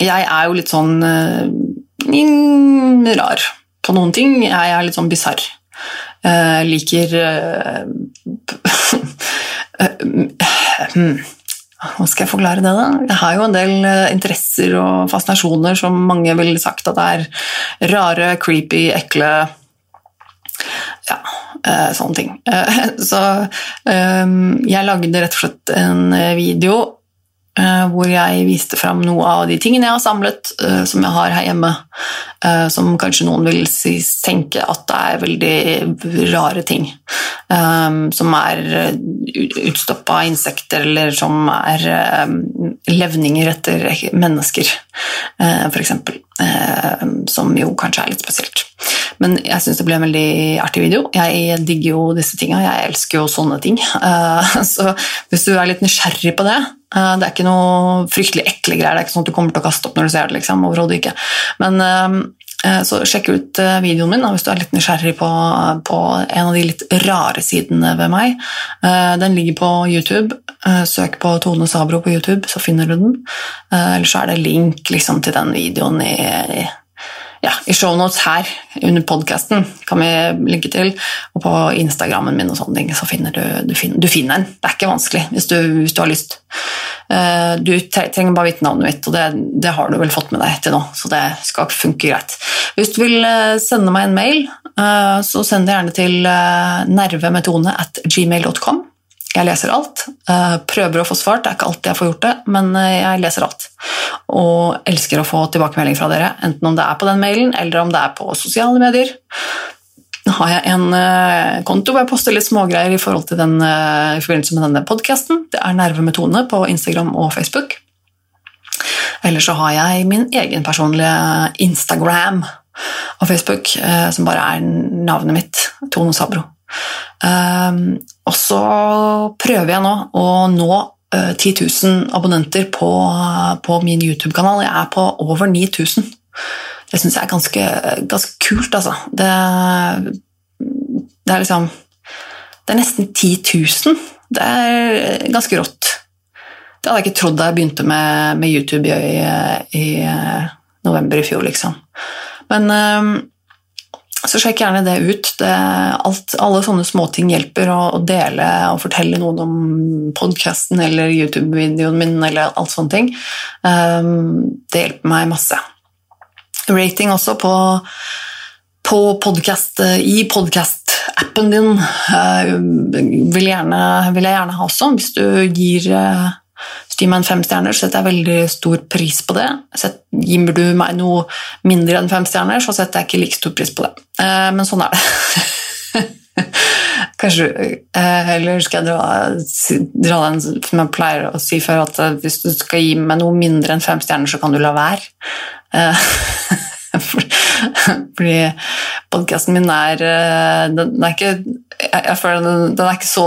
Speaker 1: Jeg er jo litt sånn mm, rar på noen ting. Jeg er litt sånn bisarr. Liker [laughs] Hva skal jeg forklare det, da? Jeg har jo en del eh, interesser og fascinasjoner som mange ville sagt at er rare, creepy, ekle Ja, eh, sånne ting. [laughs] Eh, så jeg lagde rett og slett en video Eh, hvor jeg viste fram noe av de tingene jeg har samlet, eh, som jeg har her hjemme. Eh, som kanskje noen vil tenke at det er veldig rare ting. Som er utstoppa insekter, eller som er levninger etter mennesker, f.eks. Som jo kanskje er litt spesielt. Men jeg syns det ble en veldig artig video. Jeg digger jo disse tinga. Jeg elsker jo sånne ting. [laughs] Så hvis du er litt nysgjerrig på det Eh, det er ikke noe fryktelig ekle greier. Det er ikke sånn at du kommer til å kaste opp når du ser det. liksom, overhodet ikke. Men eh, eh, så sjekk ut videoen min hvis du er litt nysgjerrig på, på, en av de litt rare sidene ved meg. Den ligger på YouTube. Søk på Tone Sabro på YouTube, så finner du den. Eller så er det link liksom, til den videoen i ja, i shownotes her under podkasten kan vi linke til. Og på Instagrammen min og sånne ting, så finner du, du, finner, du finner den. Det er ikke vanskelig hvis du, hvis du har lyst. Uh, du trenger bare vite navnet mitt, og det, det, har du vel fått med deg til nå. Så det skal funke greit. Hvis du vil uh, sende meg en mail, uh, så send det gjerne til nervemetone at gmail.com. Jeg leser alt. Eh, prøver å få svart, det er ikke alltid jeg får gjort det, men eh, jeg leser alt. Og elsker å få tilbakemelding fra dere, enten om det er på den mailen eller om det er på sosiale medier. Nå har jeg en eh, konto hvor jeg poster litt smågreier i, den, i forbindelse med denne podkasten. Det er Nerve med Tone på Instagram og Facebook. Eller så har jeg min egen personlige Instagram og Facebook, som bare er navnet mitt, Tone Sabro. Um, og så prøver jeg nå å nå uh, 10 000 abonnenter på, på min YouTube-kanal. Jeg er på over 9000. Det syns jeg er ganske, ganske, kult, altså. Det, det, er liksom Det er nesten 10 000. Det er ganske rått. Det hadde jeg ikke trodd da jeg begynte med, med YouTube i, i, november i fjor, liksom. Men um, så sjekk gjerne det ut. Det, alt, alle sånne småting hjelper. Å, dele og fortelle noen om podkasten eller YouTube-videoen min eller alt sånne ting. Um, det hjelper meg masse. Rating også på, på podcast, i podkast-appen din uh, vil, gjerne, vil, jeg gjerne ha også, hvis du gir uh, Gi meg en femstjerner, så setter jeg veldig stor pris på det. Gir du meg noe mindre enn fem stjerner, så setter jeg ikke like stor pris på det. Eh, men sånn er det. [laughs] Kanskje eh, Eller skal jeg dra, dra den som jeg pleier å si før, at eh, hvis du skal gi meg noe mindre enn fem stjerner, så kan du la være. [laughs] Fordi podkasten min er den er ikke jeg føler den, den, er så,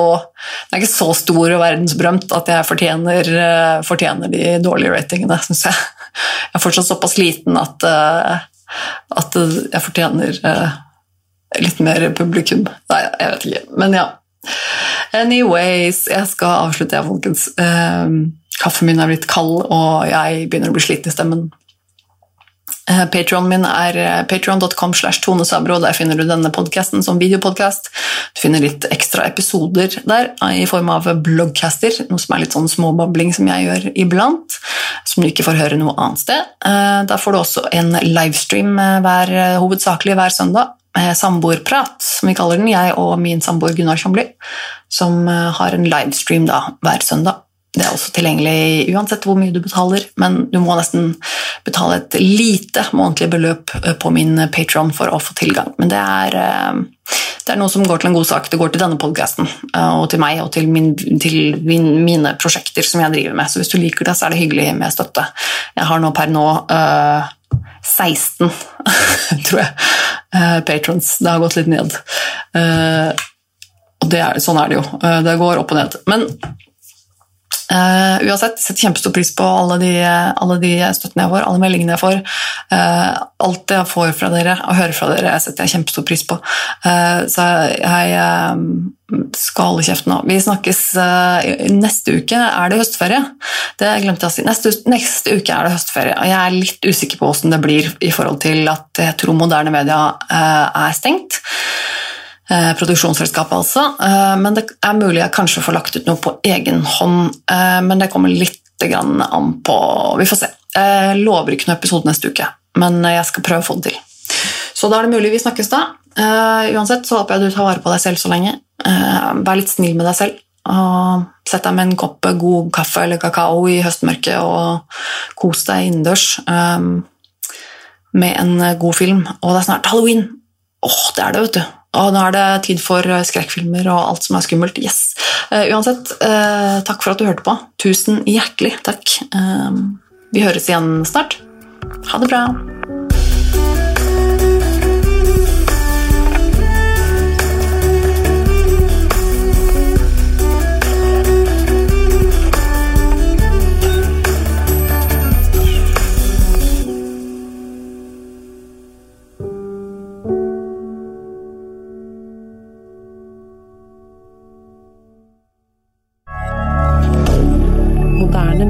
Speaker 1: den er ikke så stor og verdensberømt at jeg fortjener, uh, fortjener de dårlige ratingene, syns jeg. Jeg er fortsatt såpass liten at, uh, at jeg fortjener uh, litt mer publikum. Nei, jeg vet ikke. Men ja. Anyways, jeg skal avslutte, jeg, folkens. Kaffen min er blitt kald, og jeg begynner å bli sliten i stemmen. Uh, Patreon min er uh, patreon.com slash tonesabro. Der finner du denne podkasten som videopodkast. Du finner litt ekstra episoder der i form av bloggcaster, noe som er litt sånn småbabling som jeg gjør iblant, som du ikke får høre noe annet sted. Da får du også en livestream hver, hovedsakelig hver søndag samboerprat, som vi kaller den, jeg og min samboer Gunnar Kjomli, som eh, har en livestream da, hver søndag. Det er også tilgjengelig uansett hvor mye du betaler, men du må nesten betale et lite månedlig beløp eh, på min Patron for å få tilgang. Men det er, eh, det er, noe som går til en god sak. Det går til denne podkasten og til meg og til, min, til min, mine prosjekter som jeg driver med. Så hvis du liker det, så er det hyggelig med støtte. Jeg har nå per nå uh, 16, [laughs] tror jeg, uh, patrons. Det har gått litt ned. Uh, og er, sånn er det jo. Uh, det går opp og ned. Men Uh, uansett, setter kjempestor pris på alle de, alle de, støttene jeg får, alle meldingene jeg får. Uh, alt jeg får fra dere og hører fra dere, setter jeg kjempestor pris på. Uh, så jeg skal holde kjeft nå. Vi snakkes Neste uke er det høstferie. Det glemte jeg å si. Neste, neste, uke er det høstferie, og jeg er litt usikker på hvordan det blir i forhold til at jeg tror moderne media er stengt. Eh, produksjonsselskapet, altså. Eh, men det er mulig jeg kanskje får lagt ut noe på egen hånd. Eh, men det kommer litt an på Vi får se. Jeg lover ikke noen episode neste uke, men jeg skal prøve å få det til. Så da er det mulig vi snakkes da. Uansett så håper jeg du tar vare på deg selv så lenge. Vær litt snill med deg selv. Og Sett deg med en kopp god kaffe eller kakao i høstmørket og kos deg innendørs med en god film. Og det er snart halloween! Åh, det er det, vet du. Og nå er det tid for eh, skrekkfilmer og alt som er skummelt. Yes! Uh, uansett, uh, takk for at du hørte på. Tusen hjertelig takk. Uh, vi høres igjen snart. Ha det bra.